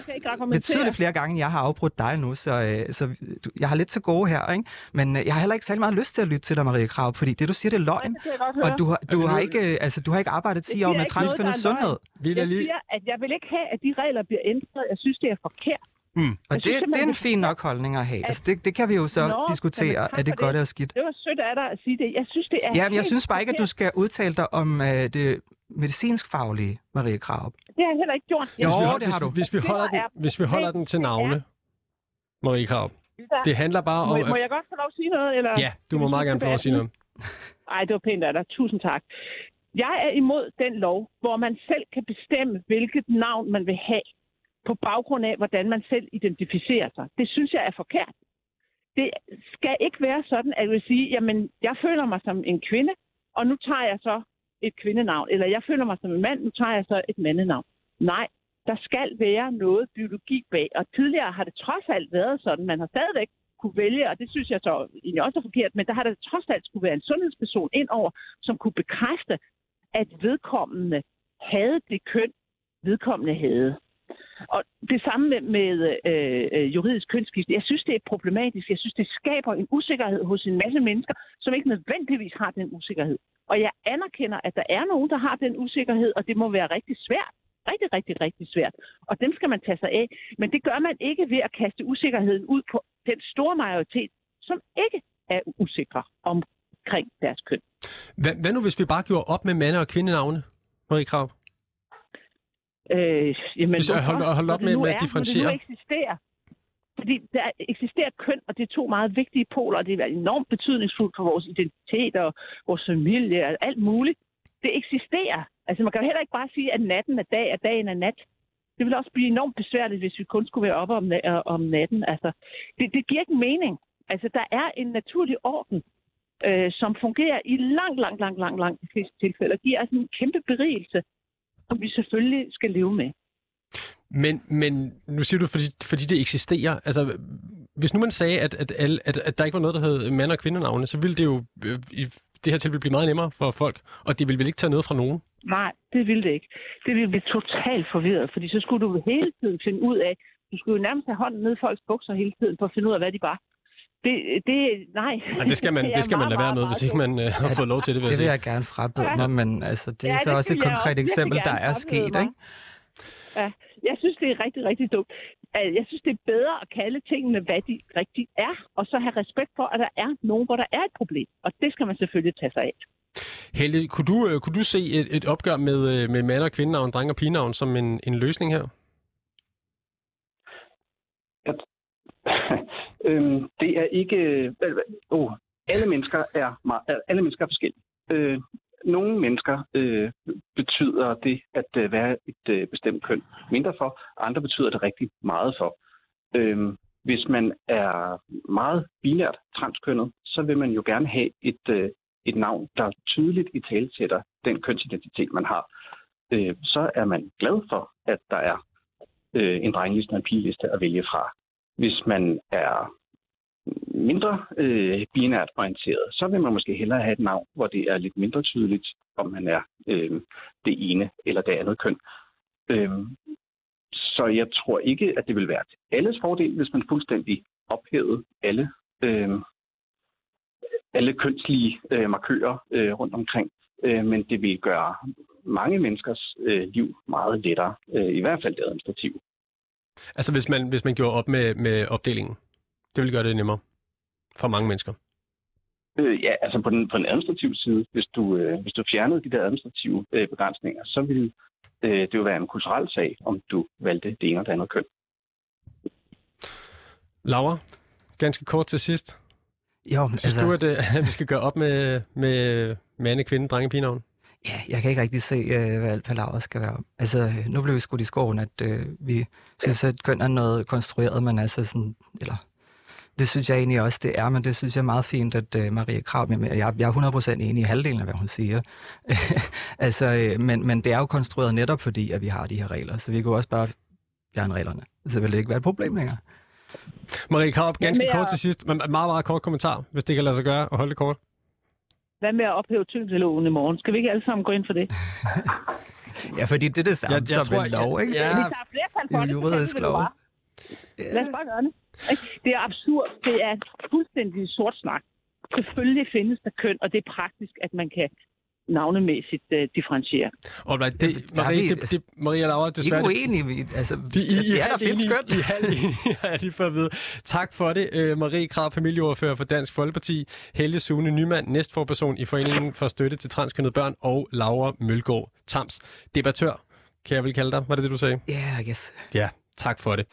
betydeligt flere gange, end jeg har afbrudt dig nu, så, øh, så du, jeg har lidt til gode her, ikke? Men øh, jeg har heller ikke særlig meget lyst til at lytte til dig, Marie Krav, fordi det, du siger, det er løgn. og du, har, du, har ikke, øh, altså, du har ikke arbejdet 10 år med transkønnet sundhed. Jeg siger, at jeg vil ikke have, at de regler bliver ændret. Jeg synes, det er forkert. Mm. Og det, synes, det er en fin nok holdning at have. At, altså, det, det kan vi jo så Nå, diskutere, er det godt eller skidt. Det var sødt af dig at sige det. Jeg synes, det er Ja, men jeg synes bare ikke, at du skal udtale dig om uh, det medicinsk faglige, Marie Krav. Det har jeg heller ikke gjort. Jo, vi, det har du. Hvis vi holder den, hvis vi holder den til navne, Marie Krav. Det handler bare om... Må, må jeg godt få lov at sige noget? Eller? Ja, du må meget gerne få lov at sige noget. Ej, det var pænt af dig. Tusind tak. Jeg er imod den lov, hvor man selv kan bestemme, hvilket navn man vil have på baggrund af, hvordan man selv identificerer sig. Det synes jeg er forkert. Det skal ikke være sådan, at jeg vil sige, jamen, jeg føler mig som en kvinde, og nu tager jeg så et kvindenavn. Eller jeg føler mig som en mand, nu tager jeg så et mandenavn. Nej, der skal være noget biologi bag. Og tidligere har det trods alt været sådan. Man har stadigvæk kunne vælge, og det synes jeg så egentlig også er forkert, men der har der trods alt skulle være en sundhedsperson indover, som kunne bekræfte, at vedkommende havde det køn, vedkommende havde. Og det samme med, med øh, øh, juridisk kønsskifte. Jeg synes, det er problematisk. Jeg synes, det skaber en usikkerhed hos en masse mennesker, som ikke nødvendigvis har den usikkerhed. Og jeg anerkender, at der er nogen, der har den usikkerhed, og det må være rigtig svært. Rigtig, rigtig, rigtig svært. Og dem skal man tage sig af. Men det gør man ikke ved at kaste usikkerheden ud på den store majoritet, som ikke er usikre omkring deres køn. Hvad, hvad nu, hvis vi bare gjorde op med mande- og kvindenavne, Marie Krav? Øh, jamen, jeg holder- holder op med- nu med at er, differentiere. Det nu eksisterer. Fordi der eksisterer køn, og det er to meget vigtige poler, og det er enormt betydningsfuldt for vores identitet og vores familie og alt muligt. Det eksisterer. Altså man kan jo heller ikke bare sige, at natten er dag, og dagen er nat. Det vil også blive enormt besværligt, hvis vi kun skulle være oppe om, øh, om natten. Altså, det, det giver ikke mening. Altså, der er en naturlig orden, øh, som fungerer i langt, langt, langt, langt, langt de fleste tilfælde, og giver altså en kæmpe berigelse, som vi selvfølgelig skal leve med. Men, men nu siger du, fordi, fordi det eksisterer. Altså, hvis nu man sagde, at, at, alle- at, at der ikke var noget, der hed mand- og kvindenavne, så ville det jo øh, i det her tilfælde blive meget nemmere for folk, og det ville vel ikke tage noget fra nogen? Nej, det ville det ikke. Det ville blive totalt forvirret, fordi så skulle du hele tiden finde ud af, du skulle jo nærmest have hånden ned i folks bukser hele tiden, for at finde ud af, hvad de var. Det, det nej. Og det skal man, er det skal man meget, lade være med, hvis ikke man øh, har fået lov til det, vil jeg Det vil jeg gerne frabede Ja. mig, men altså, det er Ja, så det også et jeg konkret også eksempel, der er sket, mig. ikke? Ja, jeg synes, det er rigtig, rigtig dumt. Altså, Jeg synes, det er bedre at kalde tingene, hvad de rigtig er, og så have respekt for, at der er nogen, hvor der er et problem. Og det skal man selvfølgelig tage sig af. Helge, kunne du, øh, kunne du se et, et opgør med, øh, med mand- og kvindenavn, dreng- og pigenavn som en, en løsning her? øhm, det er ikke... Øh, oh, alle mennesker er, meget, alle mennesker er forskellige. Øh, nogle mennesker øh, betyder det at øh, være et øh, bestemt køn mindre for, andre betyder det rigtig meget for. Øh, hvis man er meget binært transkønnet, så vil man jo gerne have et, øh, et navn, der tydeligt i tale sætter den kønsidentitet, man har. Øh, så er man glad for, at der er øh, en drengeliste og en pigeliste at vælge fra. Hvis man er mindre øh, binært orienteret, så vil man måske hellere have et navn, hvor det er lidt mindre tydeligt, om man er øh, det ene eller det andet køn. Øh, så jeg tror ikke, at det vil være til alles fordel, hvis man fuldstændig ophævede alle, øh, alle kønslige øh, markører øh, rundt omkring. Øh, men det vil gøre mange menneskers øh, liv meget lettere, øh, i hvert fald det administrative. Altså hvis man, hvis man gjorde op med, med opdelingen. Det ville gøre det nemmere for mange mennesker. Øh, ja, altså på den, på den administrative side, hvis du, øh, hvis du fjernede de der administrative øh, begrænsninger, så ville øh, det jo være en kulturel sag, om du valgte det ene og det andet køn. Laura, ganske kort til sidst. Jo, Synes altså, du, at, øh, at vi skal gøre op med, med mande, kvinde, drenge, pigenavn? Ja, jeg kan ikke rigtig se, øh, hvad alt palaver skal være om. Altså, nu blev vi skudt i skoven, at øh, vi synes, at køn er noget konstrueret, men altså sådan, eller det synes jeg egentlig også, det er, men det synes jeg er meget fint, at øh, Maria Krav, jeg, jeg, jeg er 100% enig i halvdelen af, hvad hun siger. altså, øh, men, men det er jo konstrueret netop fordi, at vi har de her regler, så vi kunne også bare fjerne reglerne. Så vil det ikke være et problem længere. Marie Kraup, ganske med kort til sidst, men meget, meget kort kommentar, hvis det kan lade sig gøre, og holde det kort. Hvad med at ophæve tyngdeloven i morgen? Skal vi ikke alle sammen gå ind for det? Ja, fordi det er det samme Jeg- jeg som tror, en lov, jeg- ikke? ja. Vi tager flertal for er det, vi juridisk lov. bare. Lad os bare gøre det. Det er absurd. Det er fuldstændig sort snak. Selvfølgelig findes der køn, og det er praktisk, at man kan navnemæssigt uh, differentiere. Alright, Ja, det, er Marie, vi- det, det, Maria Laura, I er desværre... det- uenige. Vi, altså, De, I, ja, er der findes enige, køn. I er enige, jeg lige fået at vide. Tak for det, uh, Marie Krab, familieordfører for Dansk Folkeparti, Helge Sune Nyman, næstforperson i Foreningen for Støtte til Transkønnede Børn, og Laura Mølgaard Tams, debattør, kan jeg vel kalde dig. Var det det, du sagde? Ja, yeah, I guess. Ja, tak for det.